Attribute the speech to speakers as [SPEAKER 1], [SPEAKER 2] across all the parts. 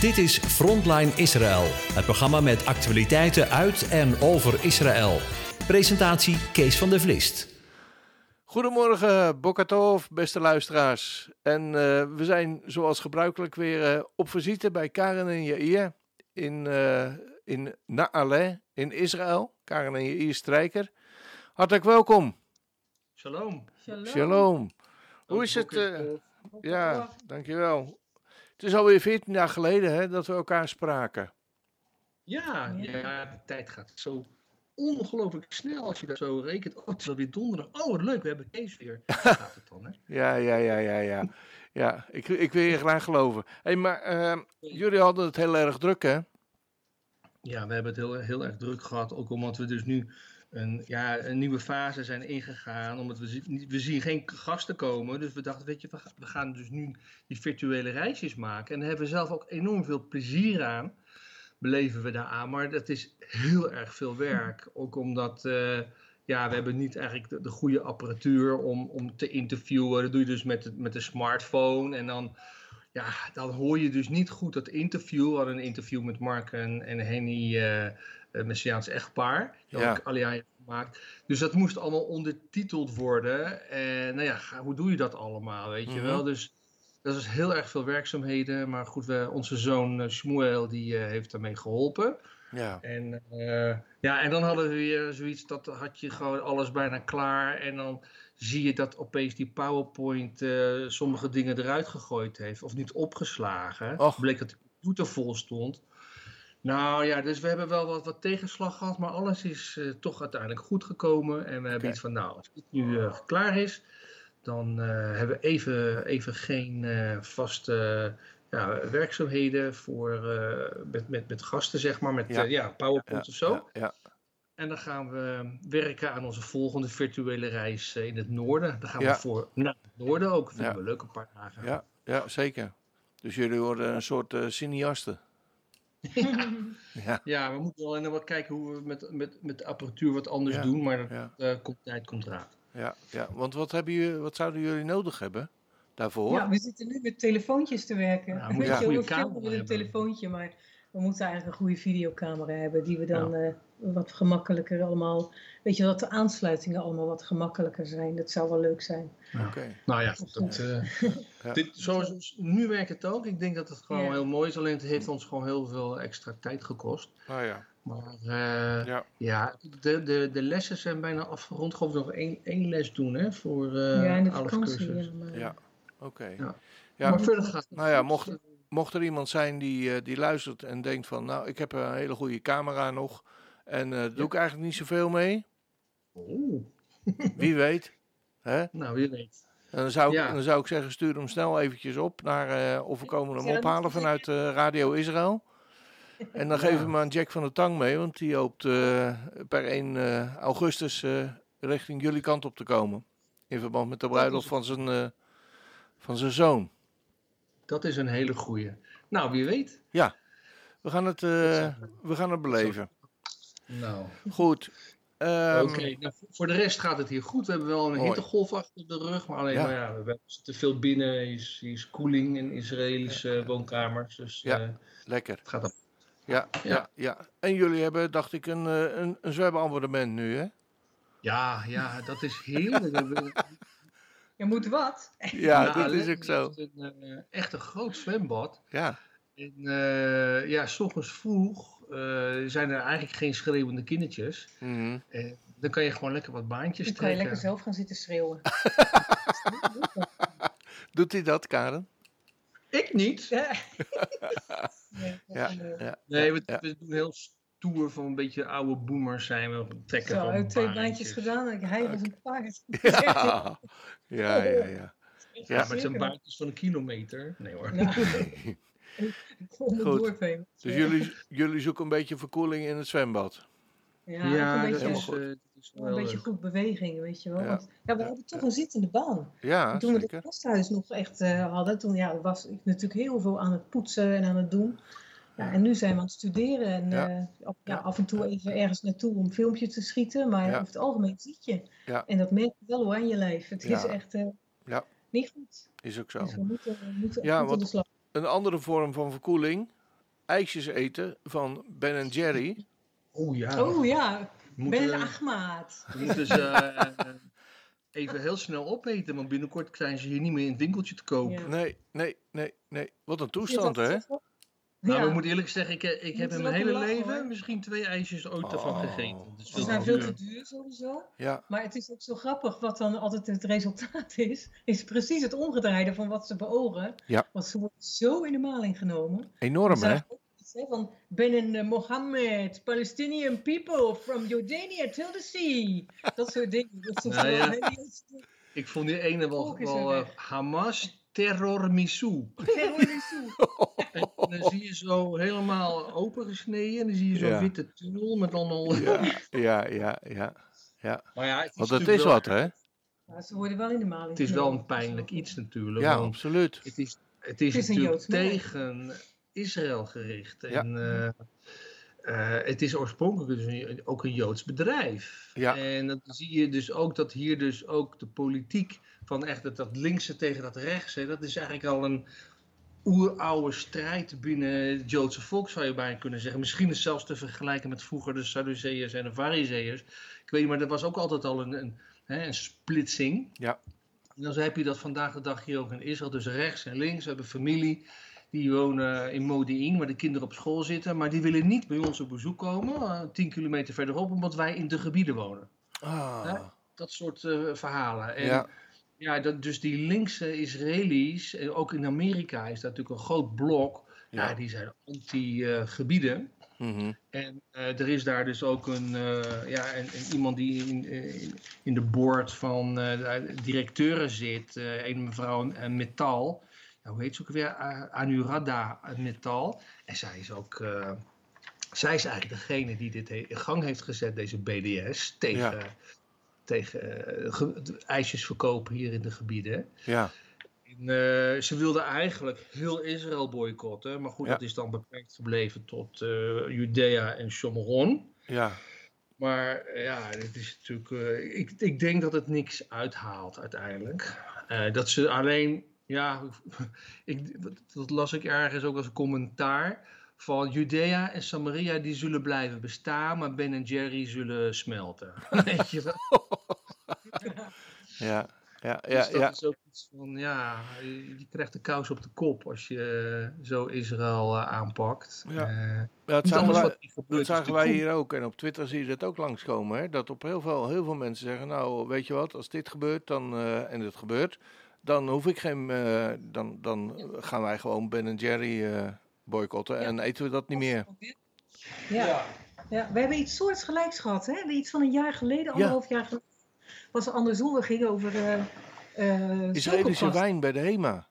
[SPEAKER 1] Dit is Frontline Israël, het programma met actualiteiten uit en over Israël. Presentatie Kees van der Vlist.
[SPEAKER 2] Goedemorgen, Bokatov, beste luisteraars. En uh, we zijn zoals gebruikelijk weer uh, op visite bij Karen en Jair in, uh, in Naale in Israël. Karen en Jair Strijker. Hartelijk welkom.
[SPEAKER 3] Shalom.
[SPEAKER 2] Shalom. Shalom. Hoe is het? ja, dankjewel. Het is alweer 14 jaar geleden hè, dat we elkaar spraken.
[SPEAKER 3] Ja, ja, de tijd gaat zo ongelooflijk snel als je dat zo rekent. Oh, het is alweer donderdag. Oh, wat leuk, we hebben Kees weer. gaat het dan, hè?
[SPEAKER 2] ja, ja, ja, ja, ja. Ja, ik, ik wil je graag geloven. hey, maar uh, jullie hadden het heel erg druk, hè?
[SPEAKER 3] Ja, we hebben het heel, heel erg druk gehad. Ook omdat we dus nu een, ja, een nieuwe fase zijn ingegaan. Omdat we, zien, we zien geen gasten komen. Dus we dachten, weet je, we gaan dus nu die virtuele reisjes maken. En daar hebben we zelf ook enorm veel plezier aan. Beleven we daar aan. Maar dat is heel erg veel werk. Ook omdat... Uh, ja, we hebben niet eigenlijk de, de, goede apparatuur om, om te interviewen. Dat doe je dus met de, met de smartphone. En dan, ja, dan hoor je dus niet goed dat interview. We hadden een interview met Mark en, en Henny, uh, Messiaans echtpaar. Dat ja. Heeft gemaakt. Dus dat moest allemaal ondertiteld worden. En nou ja, hoe doe je dat allemaal, weet je mm -hmm. wel? Dus dat is heel erg veel werkzaamheden. Maar goed, we, onze zoon uh, Shmuel, die uh, heeft daarmee geholpen.
[SPEAKER 2] Ja.
[SPEAKER 3] En, uh, ja, en dan hadden we weer zoiets, dat had je gewoon alles bijna klaar. En dan zie je dat opeens die PowerPoint uh, sommige dingen eruit gegooid heeft. Of niet opgeslagen.
[SPEAKER 2] Och.
[SPEAKER 3] Bleek dat de computer vol stond. Nou ja, dus we hebben wel wat, wat tegenslag gehad. Maar alles is uh, toch uiteindelijk goed gekomen. En we hebben
[SPEAKER 2] Okay.
[SPEAKER 3] iets van, nou, als dit nu klaar is... dan hebben we even, even geen vaste ja, werkzaamheden voor, met, met, met gasten, zeg maar, met
[SPEAKER 2] Ja.
[SPEAKER 3] ja. PowerPoint
[SPEAKER 2] Ja,
[SPEAKER 3] of zo.
[SPEAKER 2] Ja, ja.
[SPEAKER 3] En dan gaan we werken aan onze volgende virtuele reis eh, in het noorden. Dan gaan we voor naar het noorden ook. Vinden we leuk, een paar dagen.
[SPEAKER 2] ja, ja, zeker. Dus jullie worden een soort eh cineasten. Ja,
[SPEAKER 3] Ja, we moeten nog wat kijken hoe we met, met, met de apparatuur wat anders
[SPEAKER 2] Ja.
[SPEAKER 3] doen. Maar dat
[SPEAKER 2] ja,
[SPEAKER 3] eh, komt tijd, komt raad.
[SPEAKER 2] ja, ja. Want wat, hebben jullie, wat zouden jullie nodig hebben daarvoor?
[SPEAKER 4] Ja, we zitten nu met telefoontjes te werken.
[SPEAKER 3] Ja, we moeten
[SPEAKER 4] Weet
[SPEAKER 3] een
[SPEAKER 4] je,
[SPEAKER 3] goede
[SPEAKER 4] we filmen
[SPEAKER 3] camera
[SPEAKER 4] met een telefoontje, maar we moeten eigenlijk een goede videocamera hebben die we dan eh, wat gemakkelijker allemaal, weet je, dat de aansluitingen allemaal wat gemakkelijker zijn. Dat zou wel leuk zijn.
[SPEAKER 2] Oké.
[SPEAKER 3] Nou ja, dat, eh,
[SPEAKER 2] Ja.
[SPEAKER 3] dit, zoals nu werkt het ook. Ik denk dat het gewoon
[SPEAKER 4] Ja.
[SPEAKER 3] heel mooi is. Alleen het heeft ons gewoon heel veel extra tijd gekost.
[SPEAKER 2] Nou ja,
[SPEAKER 3] Maar eh,
[SPEAKER 2] ja.
[SPEAKER 3] Ja, de, de, de lessen zijn bijna afgerond. Geloof ik nog één, één les doen hè, voor eh
[SPEAKER 4] ja, in de
[SPEAKER 3] alle
[SPEAKER 4] vakantie.
[SPEAKER 3] cursus.
[SPEAKER 4] Ja, maar,
[SPEAKER 2] Ja, oké.
[SPEAKER 3] Ja.
[SPEAKER 2] Ja,
[SPEAKER 3] Maar verder gaat het
[SPEAKER 2] nou ja, mocht, mocht er iemand zijn die, eh, die luistert en denkt van, nou, ik heb een hele goede camera nog en eh, daar doe ik eigenlijk niet zoveel mee,
[SPEAKER 3] Oeh,
[SPEAKER 2] wie weet. Hè?
[SPEAKER 3] nou, wie weet.
[SPEAKER 2] En dan zou, ik,
[SPEAKER 3] Ja.
[SPEAKER 2] dan zou ik zeggen, stuur hem snel eventjes op naar, eh, of we komen hem ophalen vanuit eh, Radio Israël. En dan
[SPEAKER 3] Ja.
[SPEAKER 2] geven we maar aan Jack van der Tang mee, want die hoopt eh, per 1 eh, augustus eh, richting jullie kant op te komen. In verband met de bruiloft van zijn, eh, van zijn zoon.
[SPEAKER 3] Dat is een hele goeie. Nou, wie weet.
[SPEAKER 2] Ja, we gaan het, eh, we gaan het beleven.
[SPEAKER 3] Nou,
[SPEAKER 2] Goed. Ehm,
[SPEAKER 3] oké. Nou, voor- de rest gaat het hier goed. We hebben wel een
[SPEAKER 2] Mooi.
[SPEAKER 3] hittegolf achter de rug. Maar alleen
[SPEAKER 2] Ja.
[SPEAKER 3] maar ja, we zitten veel binnen. Er is, is koeling in Israëlische woonkamers. Dus
[SPEAKER 2] Ja.
[SPEAKER 3] eh,
[SPEAKER 2] Lekker.
[SPEAKER 3] het gaat op.
[SPEAKER 2] Ja, ja,
[SPEAKER 3] Ja.
[SPEAKER 2] ja. En jullie hebben, dacht ik, een, eh, een, een nu, hè?
[SPEAKER 3] Ja, ja, dat is heerlijk.
[SPEAKER 4] Je moet wat.
[SPEAKER 2] Ja,
[SPEAKER 3] Ja,
[SPEAKER 2] dat is ook zo.
[SPEAKER 3] Een, eh, echt een groot zwembad.
[SPEAKER 2] Ja,
[SPEAKER 3] En eh, ja, s ochtends vroeg zijn er eigenlijk geen schreeuwende kindertjes.
[SPEAKER 2] mhm.
[SPEAKER 3] Eh, dan kan je gewoon lekker wat baantjes
[SPEAKER 4] Dan kan je
[SPEAKER 3] trekken.
[SPEAKER 4] lekker zelf gaan zitten schreeuwen.
[SPEAKER 2] doet hij dat, Karen?
[SPEAKER 3] Ik niet.
[SPEAKER 4] Ja.
[SPEAKER 2] Ja, ja.
[SPEAKER 3] Nee, we,
[SPEAKER 2] ja.
[SPEAKER 3] we doen heel stoer van een beetje oude boomers zijn we. Trekken
[SPEAKER 4] Zo, uit twee
[SPEAKER 3] baantjes.
[SPEAKER 4] gedaan. en Hij was een paard.
[SPEAKER 2] Ja, ja, ja. ja.
[SPEAKER 3] Ja,
[SPEAKER 2] Ja,
[SPEAKER 3] maar het zijn baantjes van een kilometer. Nee hoor.
[SPEAKER 2] Goed. Dus jullie, jullie zoeken een beetje verkoeling in het zwembad.
[SPEAKER 4] Ja,
[SPEAKER 3] Ja,
[SPEAKER 4] ook een
[SPEAKER 3] dat
[SPEAKER 4] beetje,
[SPEAKER 2] helemaal
[SPEAKER 3] is, eh,
[SPEAKER 4] een beetje goed beweging, weet je wel.
[SPEAKER 2] Ja.
[SPEAKER 4] Want, ja, we hebben toch een zittende baan.
[SPEAKER 2] Ja,
[SPEAKER 4] toen we het gasthuis nog echt eh, hadden, toen ja, was ik natuurlijk heel veel aan het poetsen en aan het doen. Ja, en nu zijn we aan het studeren en
[SPEAKER 2] Ja.
[SPEAKER 4] eh, af, ja, af en toe even ergens naartoe om een filmpje te schieten. Maar
[SPEAKER 2] Ja.
[SPEAKER 4] over het algemeen zit je.
[SPEAKER 2] Ja.
[SPEAKER 4] En dat merk je wel hoor aan je lijf. Het is echt eh,
[SPEAKER 2] Ja.
[SPEAKER 4] niet goed.
[SPEAKER 2] Is ook zo.
[SPEAKER 4] Dus we moeten, we moeten
[SPEAKER 2] Ja, want-
[SPEAKER 4] de slag.
[SPEAKER 2] Een andere vorm van verkoeling, ijsjes eten van Ben Jerry.
[SPEAKER 3] Oh ja.
[SPEAKER 4] Oh ja,
[SPEAKER 3] moeten,
[SPEAKER 4] Ben Ahmad.
[SPEAKER 3] we moeten ze eh, even heel snel opeten, want binnenkort zijn ze hier niet meer in het winkeltje te koop.
[SPEAKER 4] Ja.
[SPEAKER 2] Nee, nee, nee, nee. Wat een toestand, hè?
[SPEAKER 3] Nou,
[SPEAKER 4] Ja.
[SPEAKER 3] ik moet eerlijk zeggen, ik, ik heb in
[SPEAKER 4] we
[SPEAKER 3] mijn hele
[SPEAKER 4] lachen,
[SPEAKER 3] leven
[SPEAKER 4] hoor.
[SPEAKER 3] misschien twee ijsjes ooit ervan
[SPEAKER 2] Oh.
[SPEAKER 3] gegeten. Dat is
[SPEAKER 4] Ze zijn veel te duur sowieso.
[SPEAKER 2] Ja,
[SPEAKER 4] Maar het is ook zo grappig wat dan altijd het resultaat is. Is precies het omgedraaide van wat ze beogen.
[SPEAKER 2] Ja.
[SPEAKER 4] Want ze worden zo in de maling genomen.
[SPEAKER 2] enorm,
[SPEAKER 4] Ze
[SPEAKER 2] hè?
[SPEAKER 4] van Ben en Mohammed, Palestinian people from Jordania till the sea. Dat soort dingen. Dat is
[SPEAKER 3] Nou ja. Ik vond die ene wel, wel eh. Hamas terror misou. En dan zie je zo helemaal opengesneden en dan zie je zo'n
[SPEAKER 2] Ja.
[SPEAKER 3] witte tunnel met allemaal...
[SPEAKER 2] Ja, ja, ja, ja. ja.
[SPEAKER 3] Maar ja, het is,
[SPEAKER 2] Want dat is
[SPEAKER 3] wel-
[SPEAKER 2] wat, hè?
[SPEAKER 4] Ja, ze worden wel in de maling
[SPEAKER 3] Het is wel een pijnlijk iets natuurlijk.
[SPEAKER 2] Ja, absoluut.
[SPEAKER 3] het is, het is,
[SPEAKER 4] Het is een
[SPEAKER 3] natuurlijk tegen Israël gericht.
[SPEAKER 2] Ja.
[SPEAKER 3] En eh, eh, het is oorspronkelijk dus een- ook een Joods bedrijf.
[SPEAKER 2] Ja.
[SPEAKER 3] En dan zie je dus ook dat hier dus ook de politiek van echt dat, dat linkse tegen dat rechtse, dat is eigenlijk al een oeroude strijd binnen het Joodse volk, zou je bijna kunnen zeggen. Misschien is zelfs te vergelijken met vroeger de Sadduceërs en de Farizeeërs. Ik weet niet, maar er was ook altijd al een, een, splitsing.
[SPEAKER 2] Ja.
[SPEAKER 3] En dan heb je dat vandaag de dag hier ook in Israël, dus rechts en links. We hebben familie, die wonen in Modi'in, waar de kinderen op school zitten. Maar die willen niet bij ons op bezoek komen, eh, 10 kilometer verderop, omdat wij in de gebieden wonen.
[SPEAKER 2] Ah,
[SPEAKER 3] Dat soort eh, verhalen. En,
[SPEAKER 2] ja,
[SPEAKER 3] ja, dat, dus die linkse Israëli's, en ook in Amerika is dat natuurlijk een groot blok. Ja,
[SPEAKER 2] ja.
[SPEAKER 3] die zijn anti-gebieden.
[SPEAKER 2] mhm.
[SPEAKER 3] En eh, er is daar dus ook een, eh, ja, een, een iemand die in, in, de board van eh, de directeuren zit. eh, een mevrouw eh, Metal. Hoe heet ze ook weer? Anurada Metal. En zij is ook... eh, zij is eigenlijk degene die dit in gang heeft gezet, deze BDS. Tegen,
[SPEAKER 2] Ja.
[SPEAKER 3] Tegen eh, ijsjes verkopen hier in de gebieden.
[SPEAKER 2] ja,
[SPEAKER 3] En, eh, ze wilden eigenlijk heel Israël boycotten. Maar goed,
[SPEAKER 2] Ja.
[SPEAKER 3] dat is dan beperkt gebleven tot eh, Judea en Shomron.
[SPEAKER 2] ja.
[SPEAKER 3] Maar ja, dit is natuurlijk. ik, ik denk dat het niks uithaalt uiteindelijk. Dat ze alleen. Ja, ik, dat las ik ergens ook als een commentaar. Van Judea en Samaria die zullen blijven bestaan, maar Ben en Jerry zullen smelten. Weet je wel?
[SPEAKER 2] Ja, ja,
[SPEAKER 3] Dus
[SPEAKER 2] ja,
[SPEAKER 3] dat
[SPEAKER 2] ja.
[SPEAKER 3] is ook iets van, ja, je, krijgt de kous op de kop als je eh, zo Israël eh, aanpakt.
[SPEAKER 2] Ja.
[SPEAKER 3] Eh,
[SPEAKER 2] Ja, dat
[SPEAKER 3] niet
[SPEAKER 2] zagen wij, dat zagen wij hier ook. En op Twitter zie je dat ook langskomen. Hè? Dat op heel veel, heel veel mensen zeggen, nou weet je wat, als dit gebeurt dan, eh, en het gebeurt, dan hoef ik geen, eh, dan, dan gaan wij gewoon Ben Jerry eh boycotten
[SPEAKER 4] Ja.
[SPEAKER 2] en eten we dat niet meer.
[SPEAKER 4] Ja. ja, we hebben iets soortgelijks gehad. Hè? Iets van een jaar geleden, anderhalf jaar geleden. Was er andersom. We gingen over eh eh
[SPEAKER 2] Israëlische wijn bij de HEMA.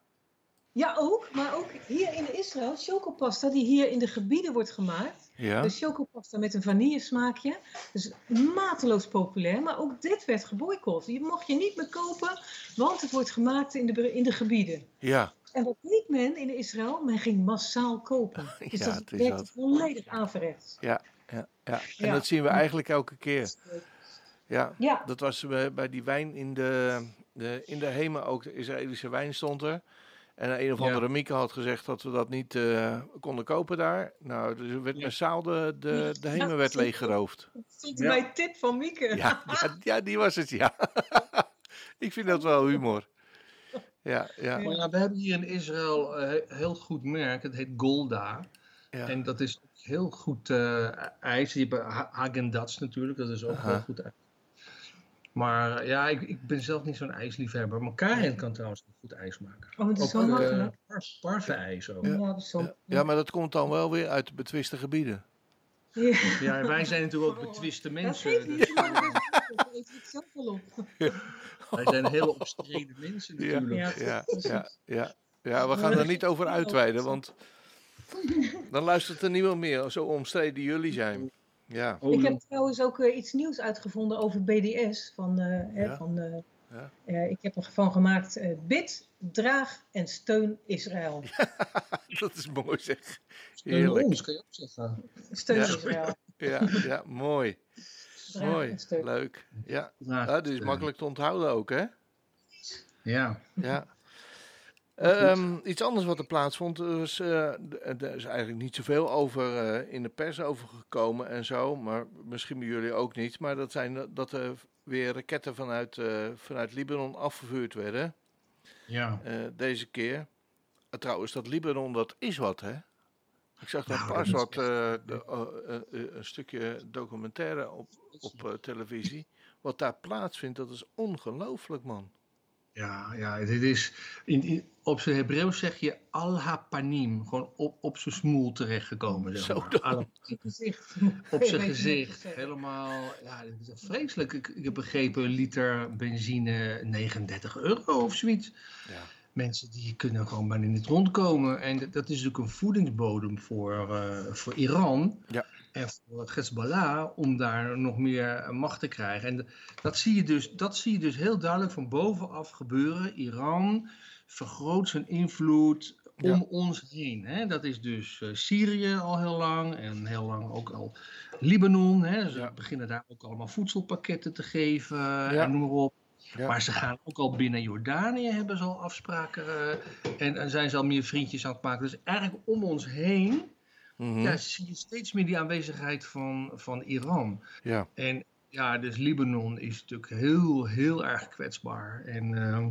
[SPEAKER 4] Ja, ook. Maar ook hier in Israël, chocopasta die hier in de gebieden wordt gemaakt.
[SPEAKER 2] Ja,
[SPEAKER 4] Dus chocopasta met een vanillesmaakje. Dus mateloos populair. Maar ook dit werd geboycott. Die mocht je niet meer kopen, want het wordt gemaakt in de, in de gebieden.
[SPEAKER 2] ja,
[SPEAKER 4] En wat deed men in Israël? Men ging massaal kopen. Dus
[SPEAKER 2] Ja,
[SPEAKER 4] dat
[SPEAKER 2] het is dat.
[SPEAKER 4] volledig averechts.
[SPEAKER 2] ja, ja, ja. En
[SPEAKER 4] Ja.
[SPEAKER 2] dat zien we eigenlijk elke keer. Ja,
[SPEAKER 4] Ja,
[SPEAKER 2] dat was bij, bij die wijn in de, de, in de HEMA ook. De Israëlische wijn stond er. En een of
[SPEAKER 3] Ja.
[SPEAKER 2] andere Mieke had gezegd dat we dat niet eh, konden kopen daar. Nou, dus er werd
[SPEAKER 3] Ja.
[SPEAKER 2] massaal de, de, de HEMA
[SPEAKER 4] Ja,
[SPEAKER 2] werd leeggeroofd.
[SPEAKER 4] dat stond
[SPEAKER 3] Ja.
[SPEAKER 4] bij tip van Mieke.
[SPEAKER 2] Ja, ja, ja, die was het, ja. Ik vind dat wel humor. Ja, ja,
[SPEAKER 3] Maar ja, we hebben hier in Israël een heel goed merk. Het heet Golda.
[SPEAKER 2] ja.
[SPEAKER 3] En dat is heel goed eh, ijs. Je hebt Ha- Häagen-Dazs natuurlijk. Dat is ook
[SPEAKER 2] Aha.
[SPEAKER 3] heel goed ijs. Maar eh, ja, ik, ik ben zelf niet zo'n ijsliefhebber. Maar Karin kan trouwens ook goed ijs maken.
[SPEAKER 4] Oh, het is
[SPEAKER 3] Ook
[SPEAKER 4] zo
[SPEAKER 3] eh,
[SPEAKER 4] makkelijk.
[SPEAKER 3] par- parfait-ijs ook.
[SPEAKER 2] Ja.
[SPEAKER 4] Ja, dat.
[SPEAKER 2] Ja, ja, maar dat komt dan wel weer uit de betwiste gebieden.
[SPEAKER 4] Ja.
[SPEAKER 3] Ja, wij zijn natuurlijk ook betwiste
[SPEAKER 4] Dat
[SPEAKER 3] mensen.
[SPEAKER 4] geeft niet.
[SPEAKER 3] dus,
[SPEAKER 4] best op, eet ik zelf wel op.
[SPEAKER 3] wij zijn hele omstreden mensen
[SPEAKER 2] Ja,
[SPEAKER 3] natuurlijk.
[SPEAKER 4] Ja,
[SPEAKER 2] ja, ja, ja. Ja, we gaan er niet over uitweiden, want dan luistert er niemand meer. Zo omstreden jullie zijn. Ja,
[SPEAKER 4] ik heb trouwens ook eh, iets nieuws uitgevonden over BDS. Van, eh, hè, van, eh,
[SPEAKER 2] Ja.
[SPEAKER 4] eh, ik heb ervan gemaakt eh, bid, draag en steun Israël.
[SPEAKER 2] dat is mooi zeg.
[SPEAKER 3] Steun
[SPEAKER 2] Heerlijk.
[SPEAKER 3] ons, kan je ook zeggen.
[SPEAKER 4] Steun
[SPEAKER 2] Ja.
[SPEAKER 4] Israël.
[SPEAKER 2] Ja, ja mooi.
[SPEAKER 4] Draag
[SPEAKER 2] Mooi,
[SPEAKER 4] steun.
[SPEAKER 2] leuk. Ja, dit is
[SPEAKER 3] steun.
[SPEAKER 2] makkelijk te onthouden ook, hè?
[SPEAKER 3] Ja.
[SPEAKER 2] Ja. Ehm, iets anders wat er plaatsvond, er, was, uh, er is eigenlijk niet zoveel over uh, in de pers over gekomen en zo, maar misschien bij jullie ook niet. Maar dat zijn dat er weer raketten vanuit, uh, vanuit Libanon afgevuurd werden.
[SPEAKER 3] Ja.
[SPEAKER 2] deze keer. trouwens, dat Libanon, dat is wat, hè? Ik zag daar nou, pas wat de, een stukje documentaire op, op televisie. Wat daar plaatsvindt, dat is ongelooflijk, man.
[SPEAKER 3] Ja, ja, dit is. In, op zijn Hebreeuws zeg je al-hapanim. Gewoon op, op zijn smoel terechtgekomen. Zeg maar. Zo op zijn gezicht. Op zijn gezicht. Helemaal. Ja, dit is vreselijk. Ik, ik heb begrepen, een liter benzine 39 euro of zoiets. Ja. Mensen die kunnen gewoon bijna niet rondkomen. En dat is natuurlijk een voedingsbodem voor, uh, voor Iran.
[SPEAKER 2] Ja
[SPEAKER 3] en voor Hezbollah om daar nog meer macht te krijgen. En dat zie je dus, dat zie je dus heel duidelijk van bovenaf gebeuren. Iran vergroot zijn invloed om ons heen. Hè? Dat is dus uh, Syrië al heel lang en heel lang ook al Libanon. Hè? Ze beginnen daar ook allemaal voedselpakketten te geven en noem maar op. Maar ze gaan ook al binnen Jordanië hebben ze al afspraken uh, en, en, zijn ze al meer vriendjes aan het maken. Dus eigenlijk om ons heen mm ja, zie je steeds meer die aanwezigheid van, van Iran.
[SPEAKER 2] Ja.
[SPEAKER 3] En ja, dus Libanon is natuurlijk heel, heel erg kwetsbaar. En uh,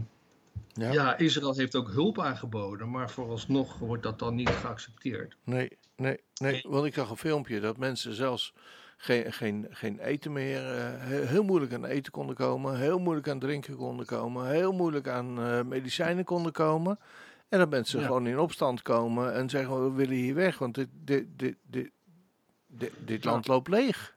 [SPEAKER 3] ja. ja. Israël heeft ook hulp aangeboden, maar vooralsnog wordt dat dan niet geaccepteerd.
[SPEAKER 2] Nee, nee, nee. Want ik zag een filmpje dat mensen zelfs geen, geen, geen eten meer, uh, heel moeilijk aan eten konden komen, heel moeilijk aan drinken konden komen, heel moeilijk aan uh, medicijnen konden komen. En dat mensen gewoon in opstand komen en zeggen: we willen hier weg, want dit, dit, dit, dit, dit, dit land loopt leeg.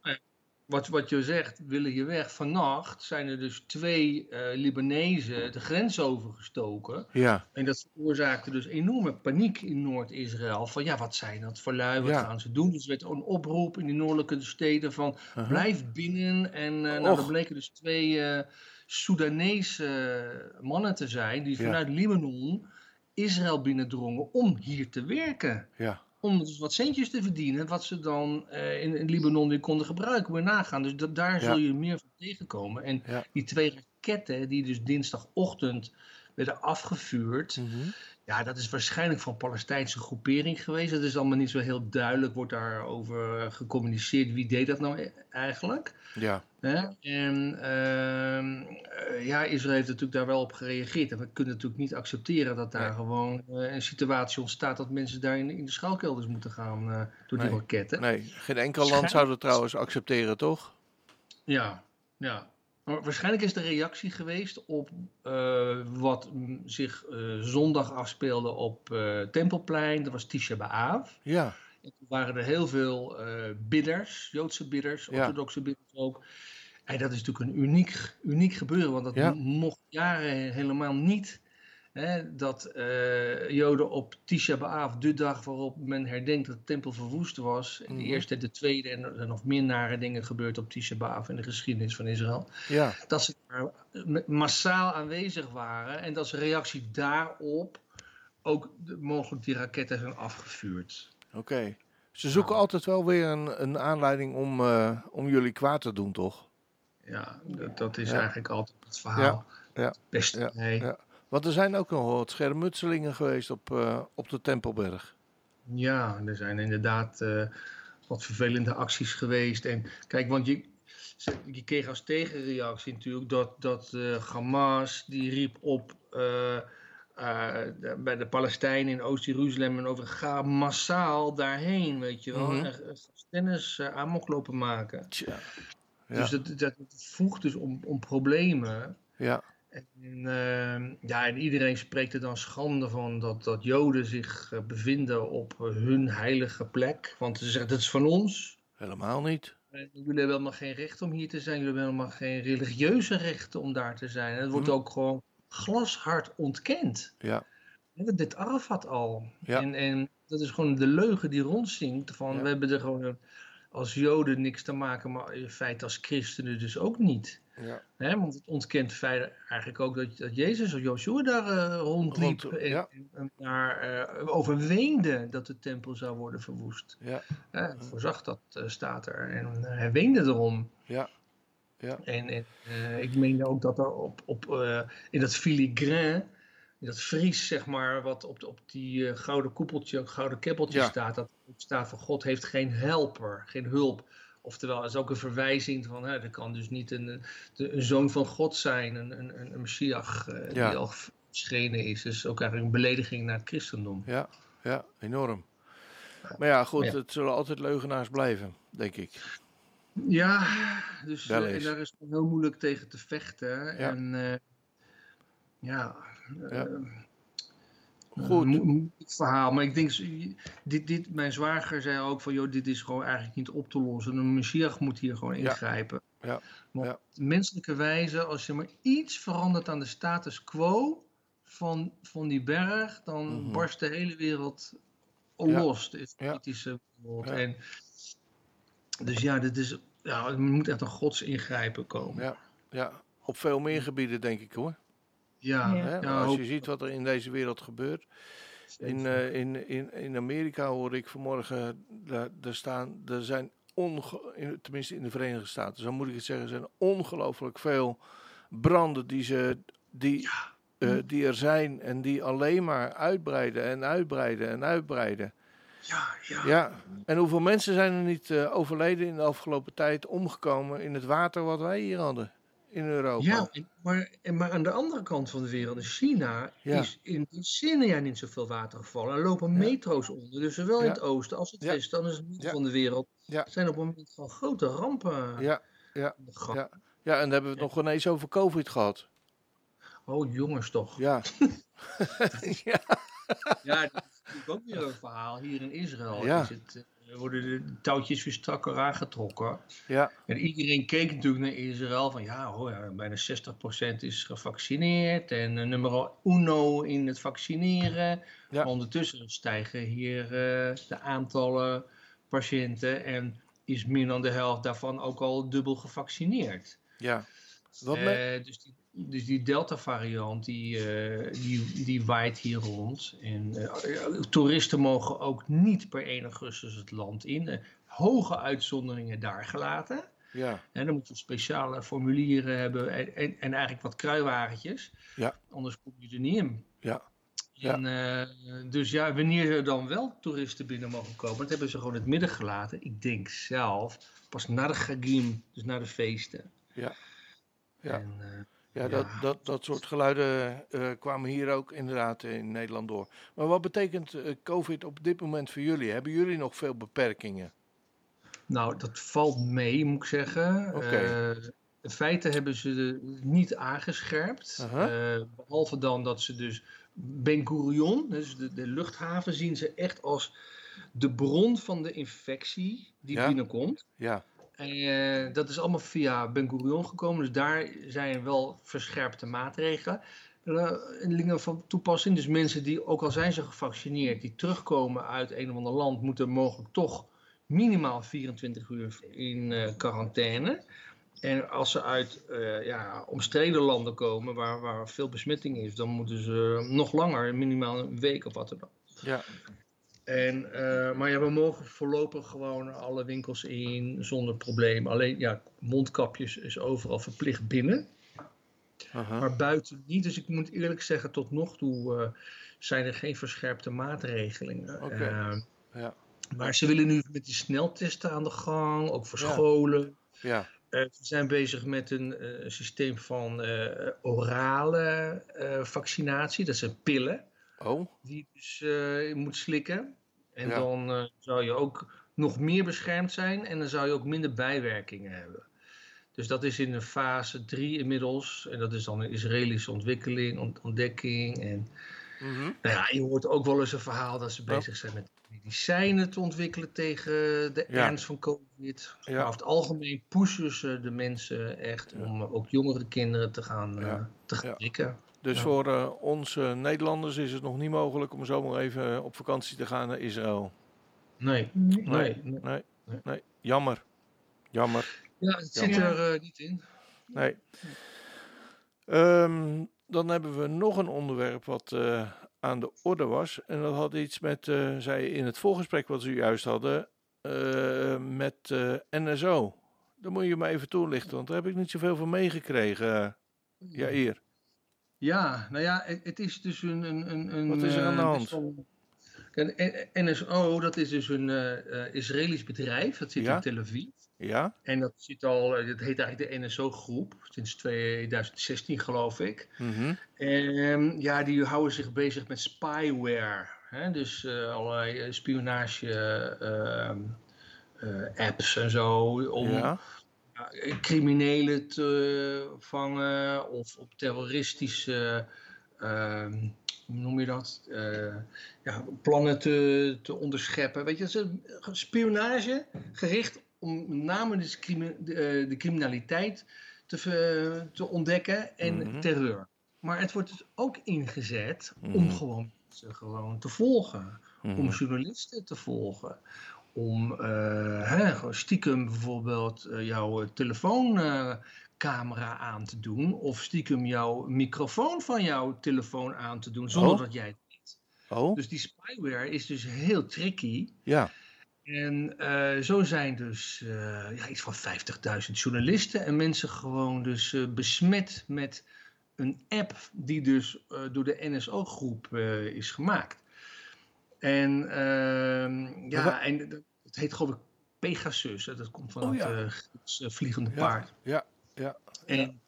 [SPEAKER 3] Wat, wat je zegt, willen je weg. Vannacht zijn er dus twee uh, Libanezen de grens overgestoken.
[SPEAKER 2] Ja.
[SPEAKER 3] En dat veroorzaakte dus enorme paniek in Noord-Israël. Van ja, wat zijn dat voor lui, wat gaan ze doen? Dus er werd een oproep in die noordelijke steden van uh-huh. blijf binnen. En uh, nou, er bleken dus twee Soedanese mannen te zijn die vanuit Libanon Israël binnendrongen om hier te werken.
[SPEAKER 2] Ja.
[SPEAKER 3] Om dus wat centjes te verdienen, wat ze dan uh, in, in, Libanon weer konden gebruiken, weer nagaan. Dus dat, daar zul je meer van tegenkomen. En die twee raketten die dus dinsdagochtend werden afgevuurd, mm ja, dat is waarschijnlijk van Palestijnse groepering geweest. Het is allemaal niet zo heel duidelijk, wordt daarover gecommuniceerd. Wie deed dat nou e-, eigenlijk?
[SPEAKER 2] Ja.
[SPEAKER 3] En uh, ja, Israël heeft natuurlijk daar wel op gereageerd. En we kunnen natuurlijk niet accepteren dat daar gewoon uh, een situatie ontstaat dat mensen daar in, in de schuilkelders moeten gaan uh, door
[SPEAKER 2] nee.
[SPEAKER 3] die raketten.
[SPEAKER 2] Nee, geen enkel land zou dat trouwens accepteren, toch?
[SPEAKER 3] Ja, ja. Maar waarschijnlijk is de reactie geweest op uh, wat zich uh, zondag afspeelde op uh, Tempelplein. Dat was Tisha B'Av.
[SPEAKER 2] Ja.
[SPEAKER 3] En toen waren er heel veel bidders, Joodse bidders, orthodoxe bidders ook. En dat is natuurlijk een uniek, uniek gebeuren, want dat ja. mocht jaren helemaal niet dat uh, Joden op Tisha B'Av, de dag waarop men herdenkt dat de tempel verwoest was, mm de eerste en de tweede en er nog meer nare dingen gebeurd op Tisha B'Av in de geschiedenis van Israël,
[SPEAKER 2] ja.
[SPEAKER 3] dat ze massaal aanwezig waren en dat ze reactie daarop ook mogelijk die raketten zijn afgevuurd.
[SPEAKER 2] Oké. Ze zoeken nou. altijd wel weer een, een aanleiding om, uh, om jullie kwaad te doen, toch?
[SPEAKER 3] Ja, dat, dat is ja. eigenlijk altijd het verhaal.
[SPEAKER 2] Ja. Ja.
[SPEAKER 3] Beste
[SPEAKER 2] ja. Want er zijn ook nog wat schermutselingen geweest op, uh, op de Tempelberg.
[SPEAKER 3] Ja, er zijn inderdaad uh, wat vervelende acties geweest. En kijk, want je, je kreeg als tegenreactie natuurlijk dat, dat uh, Hamas die riep op bij de Palestijnen in Oost-Jeruzalem en over ga massaal daarheen, weet je wel. Mm -hmm. En tennis amok lopen maken.
[SPEAKER 2] Tja. Ja.
[SPEAKER 3] Dus dat, dat vroeg dus om, om problemen.
[SPEAKER 2] Ja.
[SPEAKER 3] En, uh, ja, en iedereen spreekt er dan schande van dat, dat Joden zich uh, bevinden op uh, hun heilige plek. Want ze zeggen dat is van ons.
[SPEAKER 2] Helemaal niet.
[SPEAKER 3] Jullie hebben helemaal geen recht om hier te zijn. Jullie hebben helemaal geen religieuze rechten om daar te zijn. En het wordt hm. ook gewoon glashard ontkend.
[SPEAKER 2] Ja.
[SPEAKER 3] Dit Arafat al.
[SPEAKER 2] Ja.
[SPEAKER 3] En, en dat is gewoon de leugen die rondzinkt. Van ja. we hebben er gewoon als Joden niks te maken, maar in feite als christenen dus ook niet.
[SPEAKER 2] Ja.
[SPEAKER 3] Hè, want het ontkent feit eigenlijk ook dat, dat Jezus of Joshua daar uh, rondliep
[SPEAKER 2] Rond,
[SPEAKER 3] en,
[SPEAKER 2] ja.
[SPEAKER 3] en, daar uh, overweende dat de tempel zou worden verwoest.
[SPEAKER 2] Ja.
[SPEAKER 3] Voorzag dat uh, staat er en hij weende erom.
[SPEAKER 2] Ja. Ja.
[SPEAKER 3] En, en ik meende ook dat er op, op, in dat filigrain dat vries, zeg maar, wat op, op die gouden koepeltje, gouden keppeltje staat. Dat staat van God heeft geen helper, geen hulp. Oftewel, is ook een verwijzing van, hè, er kan dus niet een, een zoon van God zijn, een, een, een Messias die al verschenen is. Dus ook eigenlijk een belediging naar het christendom.
[SPEAKER 2] Ja, ja enorm. Maar ja, goed, het zullen altijd leugenaars blijven, denk ik.
[SPEAKER 3] Ja, dus uh, daar is het heel moeilijk tegen te vechten. Ja. En uh, ja, ja. Uh, Goed. verhaal. Maar ik denk, dit, dit, mijn zwager zei ook van, joh, dit is gewoon eigenlijk niet op te lossen. Een Messias moet hier gewoon ingrijpen. Ja. ja. ja. menselijke wijze, als je maar iets verandert aan de status quo van, van die berg, dan mm barst de hele wereld los. Het kritische woord. En, dus ja, dit is, ja, er moet echt een gods ingrijpen komen.
[SPEAKER 2] Ja, ja, op veel meer gebieden denk ik hoor. Ja, ja. als je ziet wat er in deze wereld gebeurt. In, uh, in, in, in Amerika hoorde ik vanmorgen, er, staan, er zijn, onge, tenminste in de Verenigde Staten, zo moet ik het zeggen, er zijn ongelooflijk veel branden die, ze, die, ja. uh, die er zijn en die alleen maar uitbreiden en uitbreiden en uitbreiden. Ja, ja. ja. En hoeveel mensen zijn er niet uh, overleden in de afgelopen tijd omgekomen in het water wat wij hier hadden? In Europa.
[SPEAKER 3] Ja, maar, maar aan de andere kant van de wereld, in China, is in decennia niet zoveel water gevallen. Er lopen metro's onder. Dus zowel in het oosten als het westen, dan is het midden van de wereld, zijn op het moment gewoon grote rampen.
[SPEAKER 2] Ja, ja, ja. ja en dan hebben we het nog ineens over COVID gehad.
[SPEAKER 3] Oh, jongens toch.
[SPEAKER 2] Ja.
[SPEAKER 3] ja. ja, dat is natuurlijk ook weer een verhaal. Hier in Israël ja. is het eh, worden de touwtjes weer strakker aangetrokken. Ja. En iedereen keek natuurlijk naar Israël van ja, hoor, ja bijna 60% is gevaccineerd en uh, nummer uno in het vaccineren. Ja. Ondertussen stijgen hier uh, de aantallen patiënten en is meer dan de helft daarvan ook al dubbel gevaccineerd.
[SPEAKER 2] Ja.
[SPEAKER 3] Wat uh, dus die dus die Delta-variant die, uh, die, die waait hier rond. En uh, toeristen mogen ook niet per 1 augustus het land in. Uh, hoge uitzonderingen daar gelaten. Ja. En dan moet je speciale formulieren hebben en, en, en, eigenlijk wat kruiwagentjes. Ja. Anders kom je er niet in. Ja. En, ja. dus ja, wanneer er dan wel toeristen binnen mogen komen, dat hebben ze gewoon het midden gelaten. Ik denk zelf pas na de Gagim, dus na de feesten.
[SPEAKER 2] Ja. ja. En, ja, Dat, dat, dat soort geluiden uh, kwamen hier ook inderdaad in Nederland door. Maar wat betekent uh, COVID op dit moment voor jullie? Hebben jullie nog veel beperkingen?
[SPEAKER 3] Nou, dat valt mee, moet ik zeggen. Okay. Uh, in feite hebben ze niet aangescherpt. -huh. behalve dan dat ze dus Ben Gurion, dus de, de, luchthaven, zien ze echt als de bron van de infectie die binnenkomt. Ja. Uh, dat is allemaal via Ben Gurion gekomen, dus daar zijn wel verscherpte maatregelen. Uh, van toepassing. Dus mensen die, ook al zijn ze gevaccineerd, die terugkomen uit een of ander land, moeten mogelijk toch minimaal 24 uur in uh, quarantaine. En als ze uit ja, omstreden landen komen waar, waar veel besmetting is, dan moeten ze nog langer, minimaal een week of wat dan. Ja. En, uh, maar ja, we mogen voorlopig gewoon alle winkels in zonder probleem. Alleen ja, mondkapjes is overal verplicht binnen. Aha. Maar buiten niet. Dus ik moet eerlijk zeggen, tot nog toe uh, zijn er geen verscherpte maatregelingen. Okay. Uh, ja. Maar ze willen nu met die sneltesten aan de gang, ook voor scholen. Ja. Uh, we zijn bezig met een systeem van orale vaccinatie. Dat zijn pillen. Oh. Die je dus moet slikken. En dan uh, zou je ook nog meer beschermd zijn en dan zou je ook minder bijwerkingen hebben. Dus dat is in de fase 3 inmiddels. En dat is dan een Israëlische ontwikkeling, ontdekking. En mm nou ja, je hoort ook wel eens een verhaal dat ze bezig zijn met medicijnen te ontwikkelen tegen de ernst van COVID. Ja. Maar over het algemeen pushen ze de mensen echt om ook jongere kinderen te gaan, uh, te gaan prikken.
[SPEAKER 2] Dus voor uh, ons Nederlanders is het nog niet mogelijk om zomaar even op vakantie te gaan naar Israël.
[SPEAKER 3] Nee.
[SPEAKER 2] Nee. Nee. nee. nee. Jammer. Jammer.
[SPEAKER 3] Ja, het zit er uh, niet in.
[SPEAKER 2] Nee. Um, dan hebben we nog een onderwerp wat uh, aan de orde was. En dat had iets met, uh, zij in het voorgesprek wat ze juist hadden, met NSO. Dan moet je me even toelichten, want daar heb ik niet zoveel van meegekregen. Ja, hier.
[SPEAKER 3] Ja, nou ja, het, is dus een, een, een, een.
[SPEAKER 2] Wat is er aan de
[SPEAKER 3] eh,
[SPEAKER 2] hand?
[SPEAKER 3] Kijk, N- NSO, dat is dus een eh, Israëlisch bedrijf. Dat zit
[SPEAKER 2] Ja.
[SPEAKER 3] in Tel Aviv.
[SPEAKER 2] Ja?
[SPEAKER 3] En dat zit al, dat heet eigenlijk de NSO-groep. Sinds 2016, geloof ik.
[SPEAKER 2] Mhm.
[SPEAKER 3] En ja, die houden zich bezig met spyware. Hè? Dus allerlei spionage ehm, eh, apps en zo. Om
[SPEAKER 2] Ja?
[SPEAKER 3] Ja, criminelen te vangen of op terroristische, ehm, hoe noem je dat? Eh, ja, plannen te, te onderscheppen. Weet je, dat is een spionage gericht om met name de, eh, de criminaliteit te, te ontdekken en
[SPEAKER 2] Mhm.
[SPEAKER 3] terreur. Maar het wordt dus ook ingezet
[SPEAKER 2] Mhm.
[SPEAKER 3] om gewoon mensen gewoon te volgen om
[SPEAKER 2] Mhm.
[SPEAKER 3] journalisten te volgen. Om eh, hè, stiekem bijvoorbeeld eh, jouw telefooncamera aan te doen. Of stiekem jouw microfoon van jouw telefoon aan te doen. Zonder
[SPEAKER 2] Oh.
[SPEAKER 3] dat jij het weet.
[SPEAKER 2] Oh?
[SPEAKER 3] Dus die spyware is dus heel tricky.
[SPEAKER 2] Ja.
[SPEAKER 3] En eh, zo zijn dus ja, iets van 50.000 journalisten en mensen gewoon dus besmet met een app die dus door de NSO-groep is gemaakt. En ehm, ja, en het heet geloof ik Pegasus. hè, Dat komt van
[SPEAKER 2] Oh,
[SPEAKER 3] het
[SPEAKER 2] ja.
[SPEAKER 3] eh, Griekse vliegende
[SPEAKER 2] Ja,
[SPEAKER 3] paard.
[SPEAKER 2] ja, ja.
[SPEAKER 3] En